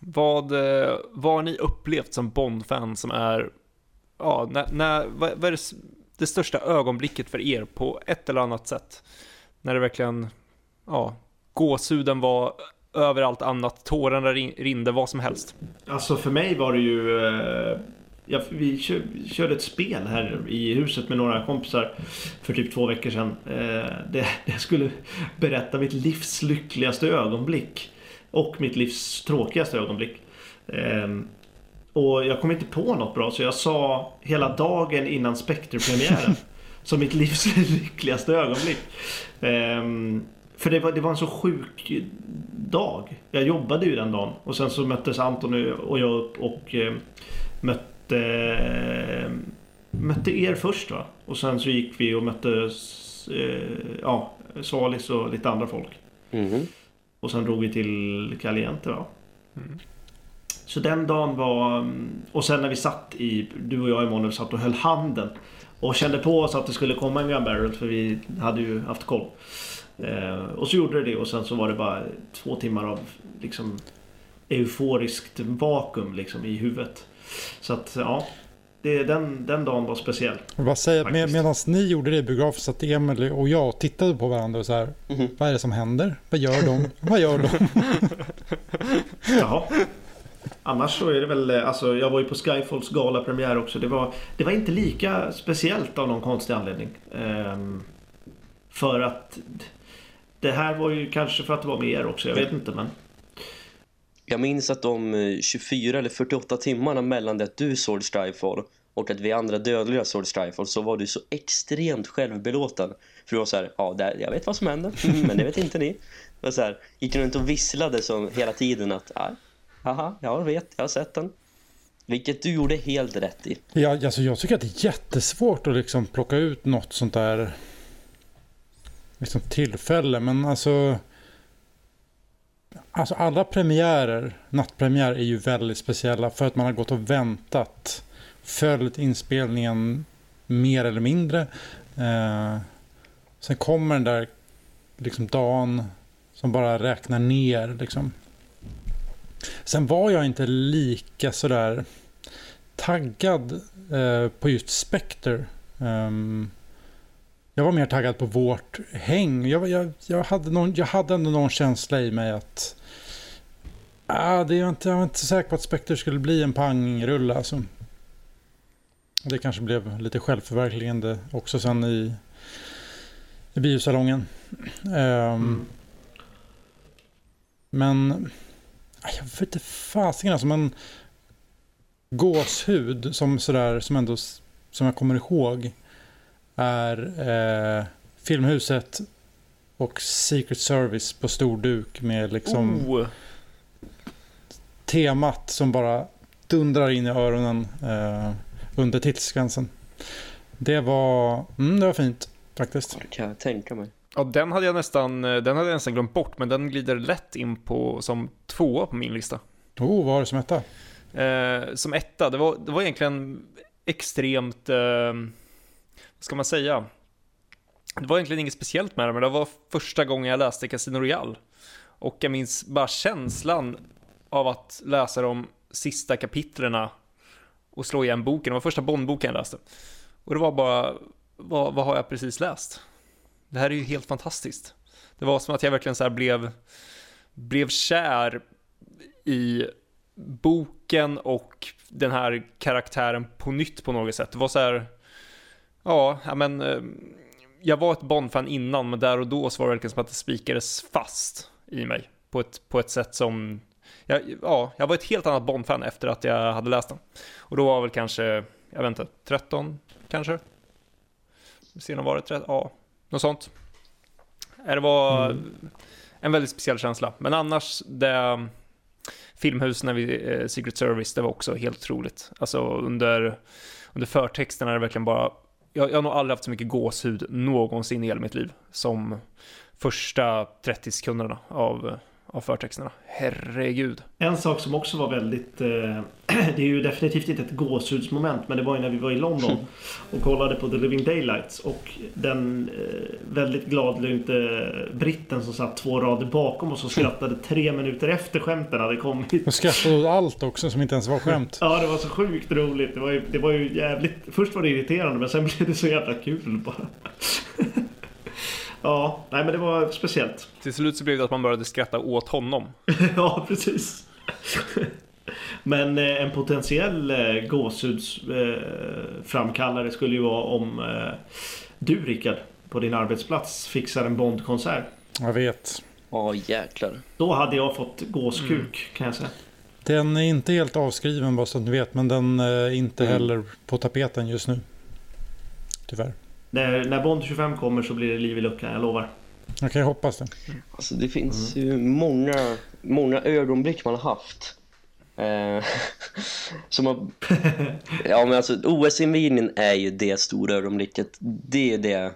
Vad, eh, vad har ni upplevt som Bond-fan som är, ja, när, när, vad, vad är det, det största ögonblicket för er på ett eller annat sätt? När det verkligen, ja, gåshuden var över allt annat, tårarna rin- rinde, vad som helst. Alltså för mig var det ju eh, ja, vi kör, körde ett spel här i huset med några kompisar för typ två veckor sedan. Eh, det, [laughs] det skulle berätta mitt livs lyckligaste ögonblick. Och mitt livs tråkigaste ögonblick. Eh, och jag kom inte på något bra så jag sa hela dagen innan Spectre-premiären. [laughs] som mitt livs [laughs] lyckligaste ögonblick. Um, för det var, det var en så sjuk dag. Jag jobbade ju den dagen. Och sen så möttes Anton och jag upp och eh, mötte, eh, mötte er först va. Och sen så gick vi och mötte eh, ja, Svalis och lite andra folk. Mhm. Och sen drog vi till Caliente va. Mm. Så den dagen var... Och sen när vi satt i... Du och jag Emanuel satt och höll handen. Och kände på oss att det skulle komma en Gun Barrel för vi hade ju haft koll. Eh, och så gjorde det det och sen så var det bara två timmar av liksom euforiskt vakuum liksom i huvudet. Så att ja, det, den, den dagen var speciell. Säga att med, medan ni gjorde det i biografen satt Emil och jag tittade på varandra och så här. Mhm. Vad är det som händer? Vad gör de? Vad gör de? [laughs] Jaha. Annars så är det väl, eh, alltså jag var ju på Skyfalls galapremiär också. Det var, det var inte lika speciellt av någon konstig anledning. Ehm, för att det här var ju kanske för att det var med er också, jag vet inte men. Jag minns att de eh, 24 eller 48 timmarna mellan det att du såg Strifefall och att vi andra dödliga såg Strifefall så var du så extremt självbelåten. För du var så här, ja, där, jag vet vad som händer, mm, men det vet inte ni. Och så här, gick du runt och visslade så hela tiden att, ja, haha, jag vet, jag har sett den. Vilket du gjorde helt rätt i. Ja, alltså jag tycker att det är jättesvårt att liksom plocka ut något sånt där liksom tillfälle. Men alltså, alltså alla premiärer, nattpremiär är ju väldigt speciella för att man har gått och väntat. Följt inspelningen mer eller mindre. Eh, sen kommer den där liksom dagen som bara räknar ner liksom. Sen var jag inte lika sådär taggad eh, på just Spectre. Ehm, jag var mer taggad på vårt häng. Jag, jag, jag, hade, någon, jag hade ändå någon känsla i mig att ah, det är inte, jag var inte säker på att Spectre skulle bli en pangrulle. Alltså. Det kanske blev lite självförverkligande också sen i, i biosalongen. Ehm, Men ah, jag vet inte fasiken alltså. Men gåshud som sådär som ändå som jag kommer ihåg är eh, Filmhuset och Secret Service på stor duk med liksom Oh, temat som bara dundrar in i öronen eh, under titelsekvensen. Det var, mm, det var fint faktiskt. Kan jag tänka mig. ja, den hade jag nästan, eh, den hade jag nästan glömt bort, men den glider lätt in på som tvåa på min lista. Oh, vad var det som hette? Eh, som etta, det var, det var egentligen extremt, eh, ska man säga? Det var egentligen inget speciellt med det, men det var första gången jag läste Casino Royale. Och jag minns bara känslan av att läsa de sista kapitlerna och slå igen boken. Det var första Bondboken jag läste. Och det var bara, vad, vad har jag precis läst? Det här är ju helt fantastiskt. Det var som att jag verkligen så här blev, blev kär i boken och den här karaktären på nytt på något sätt. Det var så här, ja, men eh, jag var ett Bond-fan innan, men där och då så var det verkligen som att det spikades fast i mig på ett, på ett sätt som, ja, ja, jag var ett helt annat Bond-fan efter att jag hade läst den. Och då var jag väl kanske, jag vet inte, 13 kanske? Sen var det 13, ja, något sånt. Ja, Det var en väldigt speciell känsla. Men annars, det filmhus när vi, eh, Secret Service, det var också helt otroligt. Alltså under, under förtexterna är det verkligen bara, jag, jag har nog aldrig haft så mycket gåshud någonsin i hela mitt liv som första 30 sekunderna av, eh, av förtexterna. Herregud. En sak som också var väldigt... Eh, [clears throat] det är ju definitivt inte ett gåshudsmoment men det var ju när vi var i London [laughs] och kollade på The Living Daylights och den eh, väldigt gladlynte britten som satt två rader bakom oss och [laughs] skrattade tre minuter efter skämten hade kommit. Och skrattade åt allt också som inte ens var skämt. [laughs] Ja, det var så sjukt roligt. Det var ju, det var ju jävligt... Först var det irriterande men sen blev det så jävla kul bara. Ja, nej men det var speciellt. Till slut så blev det att man började skratta åt honom. [laughs] ja, precis. [laughs] Men eh, en potentiell eh, gåshudsframkallare skulle ju vara om eh, du Rickard på din arbetsplats fixar en Bondkonsert. Jag vet. Ja, jäklar. Då hade jag fått gåskuk kan jag säga. Den är inte helt avskriven bara så att ni vet. Men den är inte Mm. heller på tapeten just nu. Tyvärr. När, när Bond 25 kommer så blir det liv i luckan, jag lovar. Jag kan ju hoppas det. Alltså det finns ju många, många ögonblick man har haft. Eh, [laughs] som har... [laughs] Ja men alltså OS-invigningen är ju det stora ögonblicket. Det är det.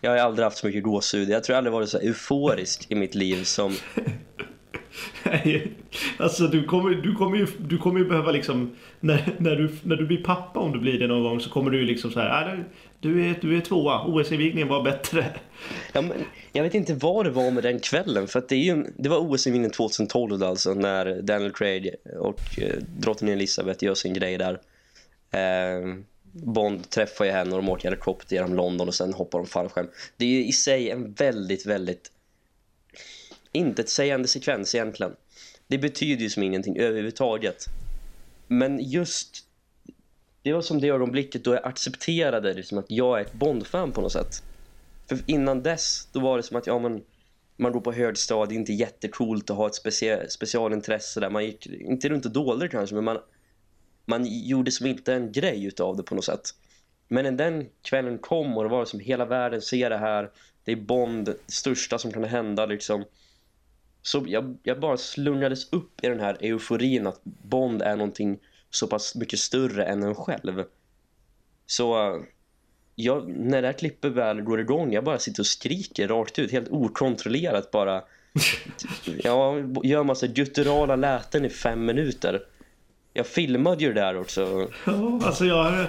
Jag har aldrig haft så mycket gåshud. Jag tror jag aldrig varit så euforisk i mitt liv som... Nej, [laughs] alltså du kommer, du kommer ju, du kommer ju behöva liksom när, när, du, när du blir pappa om du blir det någon gång så kommer du ju liksom så här. Du är, du är tvåa, OS-invigningen var bättre. Ja, men jag vet inte vad det var med den kvällen för att det, är ju, det var OS-invigningen 2012 alltså när Daniel Craig och eh, drottning Elizabeth gör sin grej där. Eh, Bond träffar ju henne och de åker helikopter genom London och sen hoppar de fallskärm. Det är ju i sig en väldigt, väldigt intetsägande sekvens egentligen. Det betyder ju som ingenting överhuvudtaget. Men just det var som det ögonblicket då jag accepterade liksom att jag är ett Bond-fan på något sätt. För innan dess, då var det som att ja, men, man går på högstadiet, inte jättecoolt att ha ett specia specialintresse där. Man gick inte runt och dolde kanske, men man, man gjorde som inte en grej utav det på något sätt. Men när den kvällen kom och det var som hela världen ser det här, det är Bond, det största som kan hända liksom. Så jag, jag bara slungades upp i den här euforin att Bond är någonting så pass mycket större än en själv. Så jag, när det här klippet väl går igång, jag bara sitter och skriker rakt ut, helt okontrollerat bara. [laughs] Ja, gör massa gutturala läten i fem minuter. Jag filmade ju det där också. Ja, alltså jag.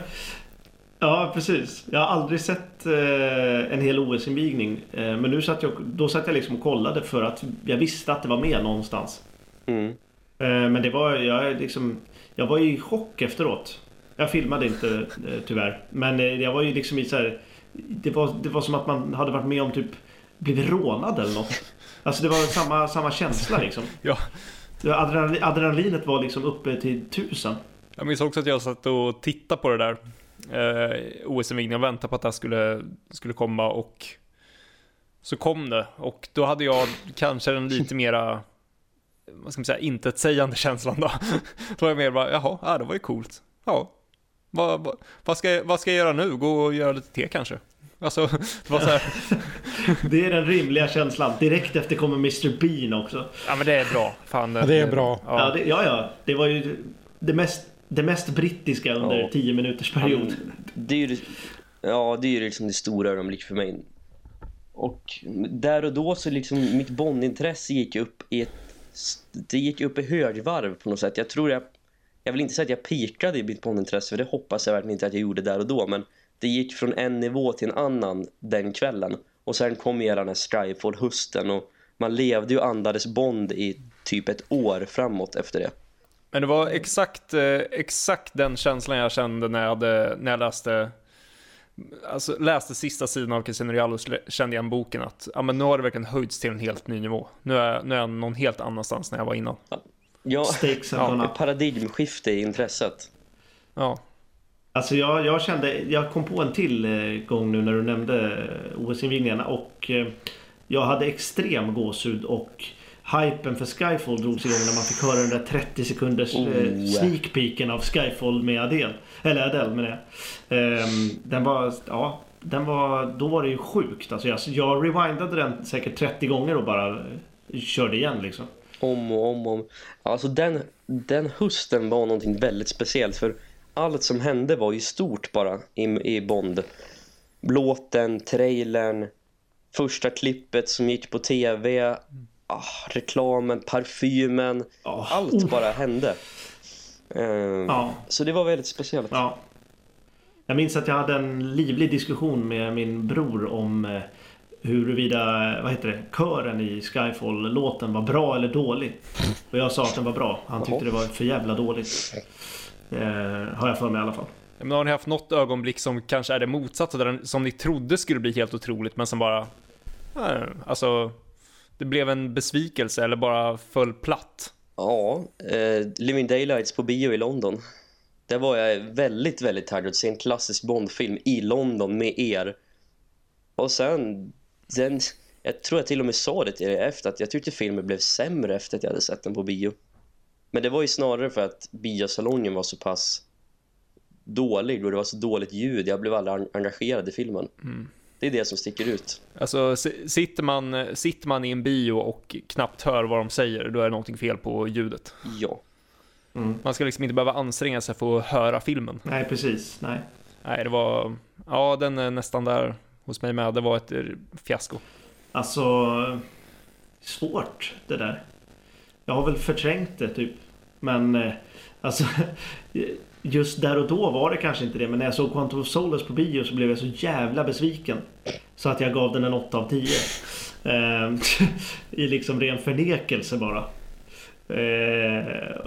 Ja, precis. Jag har aldrig sett eh, en hel OS-invigning. Eh, men nu satt jag, då satt jag liksom och kollade för att jag visste att det var med någonstans. Mm. Eh, men det var, jag, liksom, jag var i chock efteråt. Jag filmade inte eh, tyvärr. Men eh, jag var ju liksom i så här, det, var, det var som att man hade varit med om typ blivit rånad eller något. Alltså det var samma, samma känsla liksom. [laughs] Ja. Adrenalinet var liksom uppe till tusen. Jag minns också att jag satt och tittade på det där eh, OS-invigningen och väntade på att det här skulle, skulle komma och så kom det och då hade jag kanske den lite mera vad ska man säga, intetsägande känslan då. [laughs] Då var jag mer bara, jaha, ja, det var ju coolt. Ja, vad, vad, vad, ska, jag- vad ska jag göra nu? Gå och göra lite te kanske? Alltså, [laughs] det var så här, [laughs] Det är den rimliga känslan. Direkt efter kommer Mr Bean också. ja men det är bra. Fan, Ja, det är bra. Ja, Ja, det, ja, ja. Det var ju det mest, det mest brittiska under Ja. 10 minuters period. Det är ju, ja, det är ju liksom det stora ögonblick för mig. Och där och då så liksom mitt bondintresse gick upp i ett det gick upp i högvarv på något sätt. Jag tror jag jag vill inte säga att jag pikade i mitt bondintresse för det hoppas jag verkligen inte att jag gjorde där och då men det gick från en nivå till en annan den kvällen och sen kom hela den här Skyfall-hösten och man levde ju och andades Bond i typ ett år framåt efter det. Men det var exakt, eh, exakt den känslan jag kände när jag, hade, när jag läste Alltså läste sista sidan av Casino Royale och kände igen boken att ja, men nu har det verkligen höjts till en helt ny nivå. Nu är, nu är jag någon helt annanstans när jag var innan. Ja, Ja, paradigmskifte i intresset. Ja, Alltså jag, jag kände, jag kom på en till eh, gång nu när du nämnde eh, OS-invigningarna och eh, jag hade extrem gåshud och hypen för Skyfall drogs igång när man fick höra den där 30 sekunders eh, Oh. sneak peeken av Skyfall med Adele. Eller Adele menar jag. Ehm, den var, ja, den var, då var det ju sjukt. Alltså jag, jag rewindade den säkert 30 gånger och bara eh, körde igen liksom. Om och om och om. Alltså den, den hösten var någonting väldigt speciellt för allt som hände var ju stort bara i, i Bond. Låten, trailern, första klippet som gick på tv, ah, reklamen, parfymen, Ja. allt bara hände. Eh, Ja. Så det var väldigt speciellt. Ja. Jag minns att jag hade en livlig diskussion med min bror om eh, huruvida, vad heter det, kören i Skyfall-låten var bra eller dålig. Och jag sa att den var bra. Han tyckte det var för jävla dåligt. Eh, har jag för mig i alla fall. men har ni haft något ögonblick som kanske är det motsatta, som ni trodde skulle bli helt otroligt, men som bara, eh, alltså, det blev en besvikelse eller bara föll platt? Ja, eh, Living Daylights på bio i London. Där var jag väldigt, väldigt taggad att se en klassisk Bondfilm i London med er. Och sen, den, jag tror jag till och med sa det till er efter att jag tyckte filmen blev sämre efter att jag hade sett den på bio. Men det var ju snarare för att biosalongen var så pass dålig och det var så dåligt ljud. Jag blev aldrig engagerad i filmen. Mm. Det är det som sticker ut. Alltså, sitter man, sitter man i en bio och knappt hör vad de säger, då är det någonting fel på ljudet. Ja. Man ska liksom inte behöva anstränga sig för att höra filmen. Nej, precis. Nej. Nej, det var... Ja, den är nästan där hos mig med. Det var ett fiasko. Alltså... Svårt det där. Jag har väl förträngt det typ. Men eh, alltså... [laughs] Just där och då var det kanske inte det. Men när jag såg Quantum of Solace på bio så blev jag så jävla besviken. Så att jag gav den en 8 av 10. Ehm, [laughs] I liksom ren förnekelse bara. Ehm,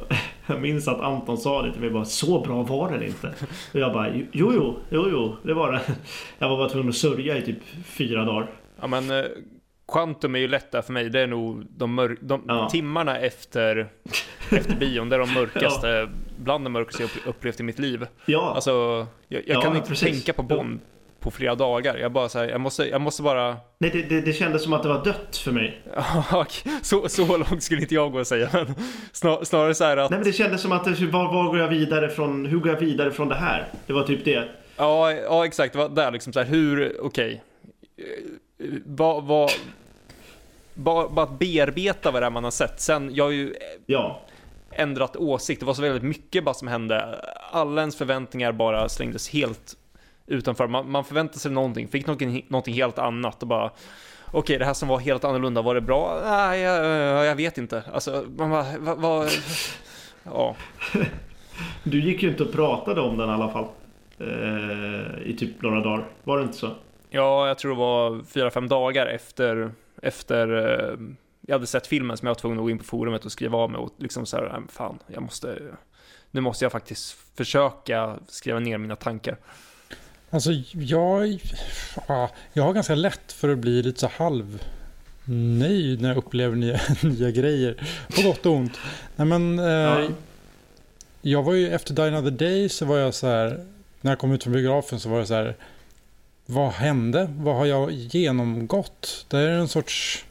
[laughs] jag minns att Anton sa det till mig bara Så bra var den inte. Och jag bara Jo jo, jo jo, det var den. [laughs] Jag var bara tvungen att sörja i typ fyra dagar. Ja, men eh, Quantum är ju lätt där för mig. Det är nog de, de Ja. timmarna efter, efter bion. Det är de mörkaste, [laughs] bland de mörkaste jag upp- upplevt i mitt liv. Ja, Alltså, jag, jag Ja, kan inte precis. tänka på Bond på flera dagar. Jag bara så här, jag måste, jag måste bara... nej, det, det, det kändes som att det var dött för mig. [laughs] så, så långt skulle inte jag gå och säga. Men snar, snarare så här att... Nej men det kändes som att var, var går jag vidare från, hur går jag vidare från det här? Det var typ det. Ja, ja exakt. Det var där liksom så här, hur, okej. Eh, Vad, vad, bara, bara att bearbeta vad det är man har sett. Sen, jag har ju Ja. ändrat åsikt. Det var så väldigt mycket bara som hände. Alla ens förväntningar bara slängdes helt utanför. Man, man förväntade sig någonting, fick någonting, någonting helt annat och bara Okej, det här som var helt annorlunda, var det bra? Nej, jag, jag vet inte. Alltså, man bara, vad... vad [laughs] ja. Du gick ju inte och pratade om den i alla fall. Eh, I typ några dagar. Var det inte så? ja, jag tror det var fyra, fem dagar efter, efter eh, jag hade sett filmen som jag var tvungen att gå in på forumet och skriva av mig och liksom så här, "Nej, men fan, jag måste, nu måste jag faktiskt försöka skriva ner mina tankar. Alltså jag, ja, jag har ganska lätt för att bli lite så halv nöjd när jag upplever nya, [laughs] nya grejer. På gott och ont. Nej, men, eh, Ja. Jag var ju efter Die Another Day så var jag så här. När jag kom ut från biografen så var jag så här. Vad hände? Vad har jag genomgått? Det är en sorts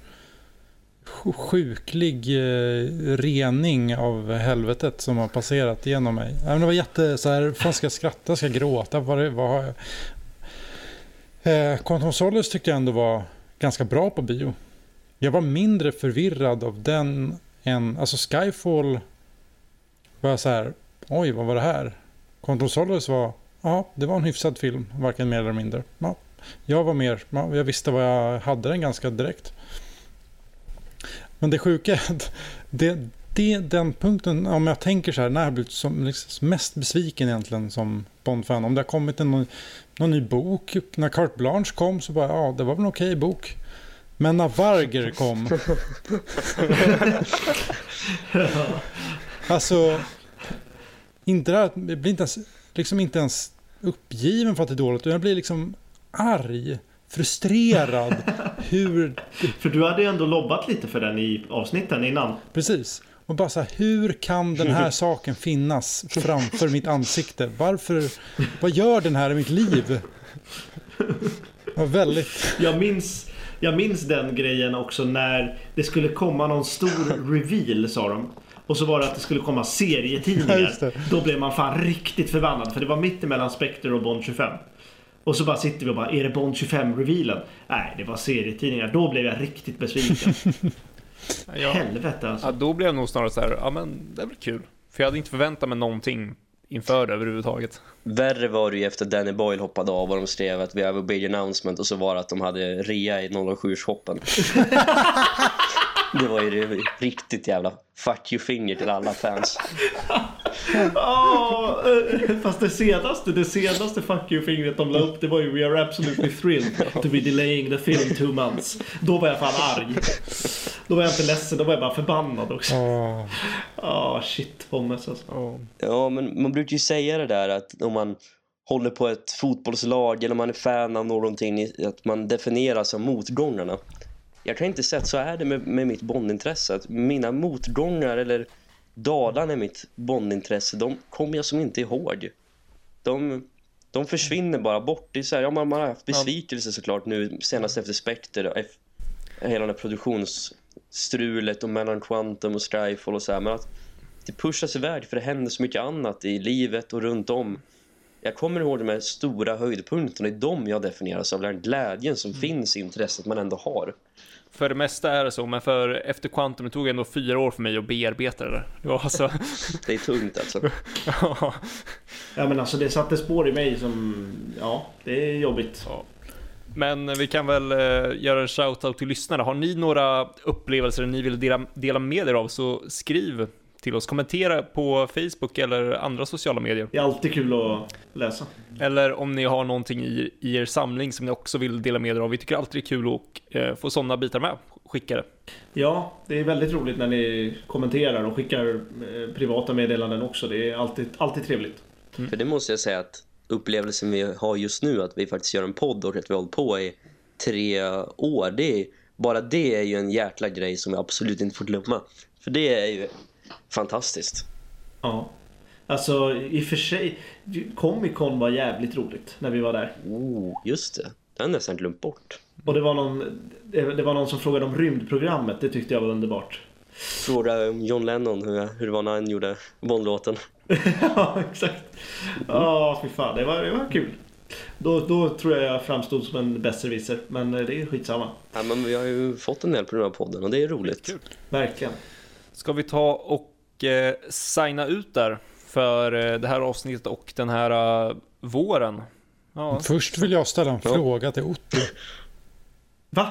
sjuklig eh, rening av helvetet som har passerat genom mig. Men det var jätte så här. Fan ska jag skratta? Ska jag gråta? Vad, det- vad har jag? Eh, Quantum Solace tyckte jag ändå var ganska bra på bio. Jag var mindre förvirrad av den än, alltså Skyfall var jag så här, oj vad var det här? Quantum Solace var, ja det var en hyfsad film, varken mer eller mindre. Ja, jag var mer, ja, jag visste vad jag hade den ganska direkt. Men det sjuka är att det, det, den punkten, om jag tänker så här, när jag blivit som, liksom, mest besviken egentligen som Bond-fan, om det har kommit en, någon, någon ny bok, när Carte Blanche kom så bara, ja det var väl en okej bok. Men när Varger kom, [laughs] alltså, inte det här, jag blir inte ens, liksom inte ens uppgiven för att det är dåligt, utan jag blir liksom arg, frustrerad, [laughs] hur För du hade ju ändå lobbat lite för den i avsnitten innan. Precis. Och bara så här, hur kan den här [laughs] saken finnas framför mitt ansikte? Varför, vad gör den här i mitt liv? Var väldigt, Jag minns, jag minns den grejen också när det skulle komma någon stor reveal sa de. Och så var det att det skulle komma serietidningar. [laughs] Då blev man fan riktigt förbannad för det var mitt emellan Spectre och Bond 25. Och så bara sitter vi och bara, är det Bond 25-revealen? Nej, det var serietidningar. Då blev jag riktigt besviken. [laughs] Ja. Helvete alltså. Ja, då blev jag nog snarare så här, ja men det är väl kul. För jag hade inte förväntat mig någonting inför det överhuvudtaget. Värre var det ju efter Danny Boyle hoppade av och de skrev att vi have a big announcement och så var det att de hade rea i 007-shoppen. [laughs] det var ju det riktigt jävla fuck you-finger till alla fans. Ja, eh, fast det senaste, det senaste fuck you-fingret de la upp det var ju We are absolutely thrilled to be delaying the film two months. Då var jag fan arg. Då var jag inte ledsen, då var jag bara förbannad också. åh, Ah shit Pommes alltså. Ja. Ja, men man brukar ju säga det där att om man håller på ett fotbollslag eller man är fan av någonting, att man definieras av motgångarna. Jag kan inte säga att så är det med, med mitt bondintresse. Att mina motgångar eller dalarna i mitt bondintresse, de kommer jag som inte ihåg. De, de försvinner bara bort. Det är så här, ja, man, man har haft besvikelse såklart nu senast efter Spectre hela den här produktionsstrulet och mellan Quantum och Skyfall och så här, men att det pushas iväg för det händer så mycket annat i livet och runt om. Jag kommer ihåg de här stora höjdpunkterna, det är de jag definieras av, den glädjen som finns i intresset man ändå har. För det mesta är det så, men för efter Quantum det tog ändå fyra år för mig att bearbeta det där. Det var alltså... [laughs] Det är tungt alltså. [laughs] ja. Ja men alltså det satte spår i mig som... Ja, det är jobbigt. Men vi kan väl eh, göra en shoutout till lyssnare. Har ni några upplevelser ni vill dela, dela med er av så skriv till oss. Kommentera på Facebook eller andra sociala medier. Det är alltid kul att läsa. Eller om ni har någonting i, i er samling som ni också vill dela med er av. Vi tycker alltid det är kul att eh, få sådana bitar med. Skicka det. Ja, det är väldigt roligt när ni kommenterar och skickar eh, privata meddelanden också. Det är alltid, alltid trevligt. För det måste jag säga att upplevelsen vi har just nu att vi faktiskt gör en podd och att vi har hållit på i tre år. Det är, bara det är ju en jäkla grej som jag absolut inte får glömma. För det är ju fantastiskt. Ja. Alltså i och för sig, Comic Con var jävligt roligt när vi var där. Oh, just det. Det har jag nästan glömt bort. Och det var någon, det var någon som frågade om rymdprogrammet. Det tyckte jag var underbart. Fråga om John Lennon hur, hur det var när han gjorde Bondlåten. [laughs] ja, exakt. Ja, fy fan. Det var, det var kul. Då, då tror jag jag framstod som en besserwisser. Men eh, det är skitsamma. Ja, men vi har ju fått en del på den här podden och det är roligt. Verkligen. Ska vi ta och eh, signa ut där för eh, det här avsnittet och den här eh, våren? Ja. Först vill jag ställa en Ja. fråga till Otto. Va?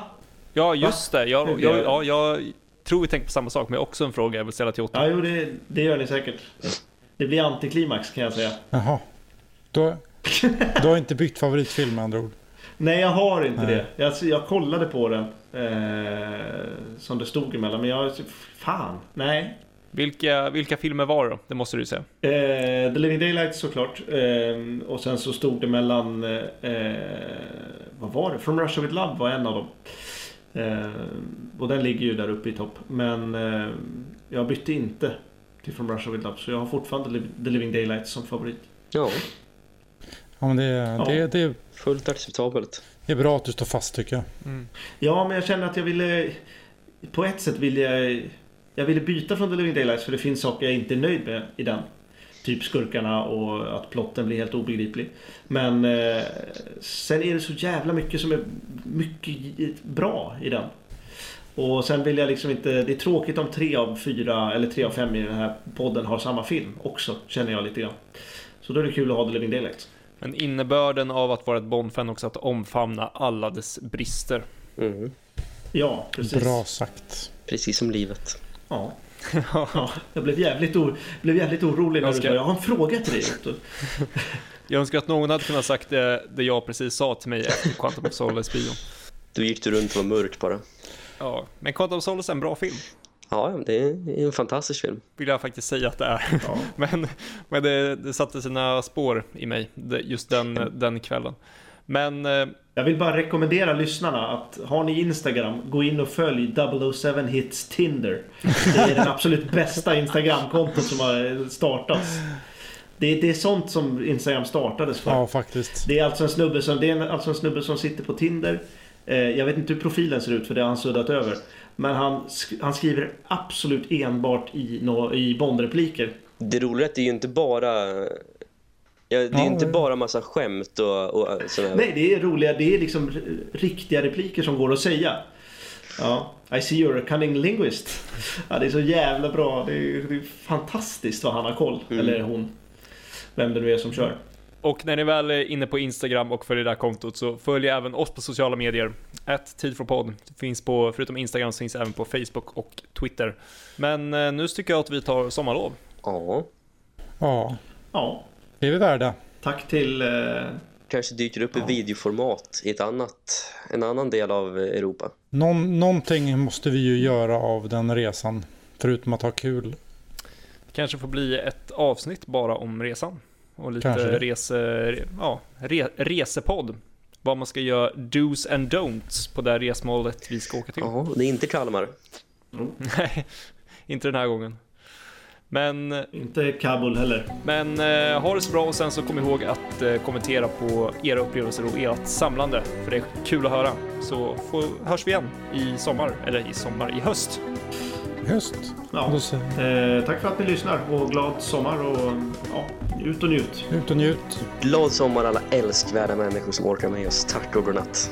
ja, just det. Jag, jag, ja, jag tror vi tänker på samma sak, men jag har också en fråga jag vill ställa till Otto. Ja, jo, det, det gör ni säkert. Det blir antiklimax kan jag säga. Jaha. Då, du har inte bytt favoritfilm med andra ord. Nej, jag har inte Nej. det. Jag, jag kollade på den. Eh, som det stod emellan. Men jag... Fan. Nej. Vilka, vilka filmer var det då? Det måste du säga. Eh, The Living Daylights såklart. Eh, och sen så stod det mellan... Eh, vad var det? From Russia With Love var en av dem. Eh, och den ligger ju där uppe i topp. Men eh, jag bytte inte till From Russia With Love. Så jag har fortfarande The Living Daylights som favorit. Ja, Ja, men det, det, det, fullt acceptabelt. Det är bra att du står fast tycker jag. Ja, men jag känner att jag ville... På ett sätt ville jag... Jag ville byta från The Living Daylights för det finns saker jag inte är nöjd med i den. Typ skurkarna och att plotten blir helt obegriplig. Men eh, sen är det så jävla mycket som är mycket bra i den. Och sen vill jag liksom inte... Det är tråkigt om tre av fyra eller tre av fem i den här podden har samma film också, känner jag lite grann. Så då är det kul att ha The Living Daylights. Men innebörden av att vara ett Bond-fan också att omfamna alla dess brister. Mm. Ja, precis. Bra sagt. Precis som livet. Ja. ja. Jag blev jävligt, or- blev jävligt orolig när Jag du ska- sa jag har en fråga till dig. [laughs] Jag önskar att någon hade kunnat sagt det, det jag precis sa till mig efter Quantum of Solace-bion. Då gick du runt och var mörk bara. Ja, men Quantum of Solace är en bra film. Ja, det är en fantastisk film. Vill jag faktiskt säga att det är. Ja. [laughs] Men, men det, det satte sina spår i mig, det- just den, den kvällen. Men eh, Jag vill bara rekommendera lyssnarna att har ni Instagram, gå in och följ 007 Hits Tinder. Det är den [laughs] absolut bästa Instagramkontot som har startats. Det är, det är sånt som Instagram startades för. Ja, faktiskt. Det är alltså en snubbe som, det är alltså en snubbe som sitter på Tinder. Eh, jag vet inte hur profilen ser ut för det har han suddat över. Men han, han skriver absolut enbart i, nå- i Bond-repliker. Det roliga är att det är ju inte bara... Ja, det är Ja, inte bara massa skämt och, och sådär. Nej, det är roliga. Det är liksom riktiga repliker som går att säga. Ja, I see you're a cunning linguist. Ja, det är så jävla bra. Det är, det är fantastiskt vad han har koll. Mm. Eller hon. Vem det nu är som kör. Och när ni väl är inne på Instagram och följer det här kontot så följ även oss på sociala medier. Ett tid för podd. Finns på, förutom Instagram så finns det även på Facebook och Twitter. Men eh, nu tycker jag att vi tar sommarlov. Ja, Ja, Ja, det är vi värda. tack till... Eh, kanske dyker upp i Ja. videoformat i ett annat, en annan del av Europa. Någon, någonting måste vi ju göra av den resan. Förutom att ha kul. Kanske får bli ett avsnitt bara om resan. Och lite Kanske rese, ja, re, resepodd. Vad man ska göra, dos and don'ts på det resmålet vi ska åka till. Ja, det är inte Kalmar. [laughs] Nej, inte den här gången. Men, Inte Kabul heller. men eh, ha det så bra och sen så kom ihåg att eh, kommentera på era upplevelser och ert samlande, för det är kul att höra. Så får, hörs vi igen i sommar, eller i sommar, i höst. Höst. Ja. Eh, tack för att ni lyssnar och glad sommar och ja, ut och njut. ut och njut. Glad sommar alla älskvärda människor som orkar med oss. Tack och godnatt.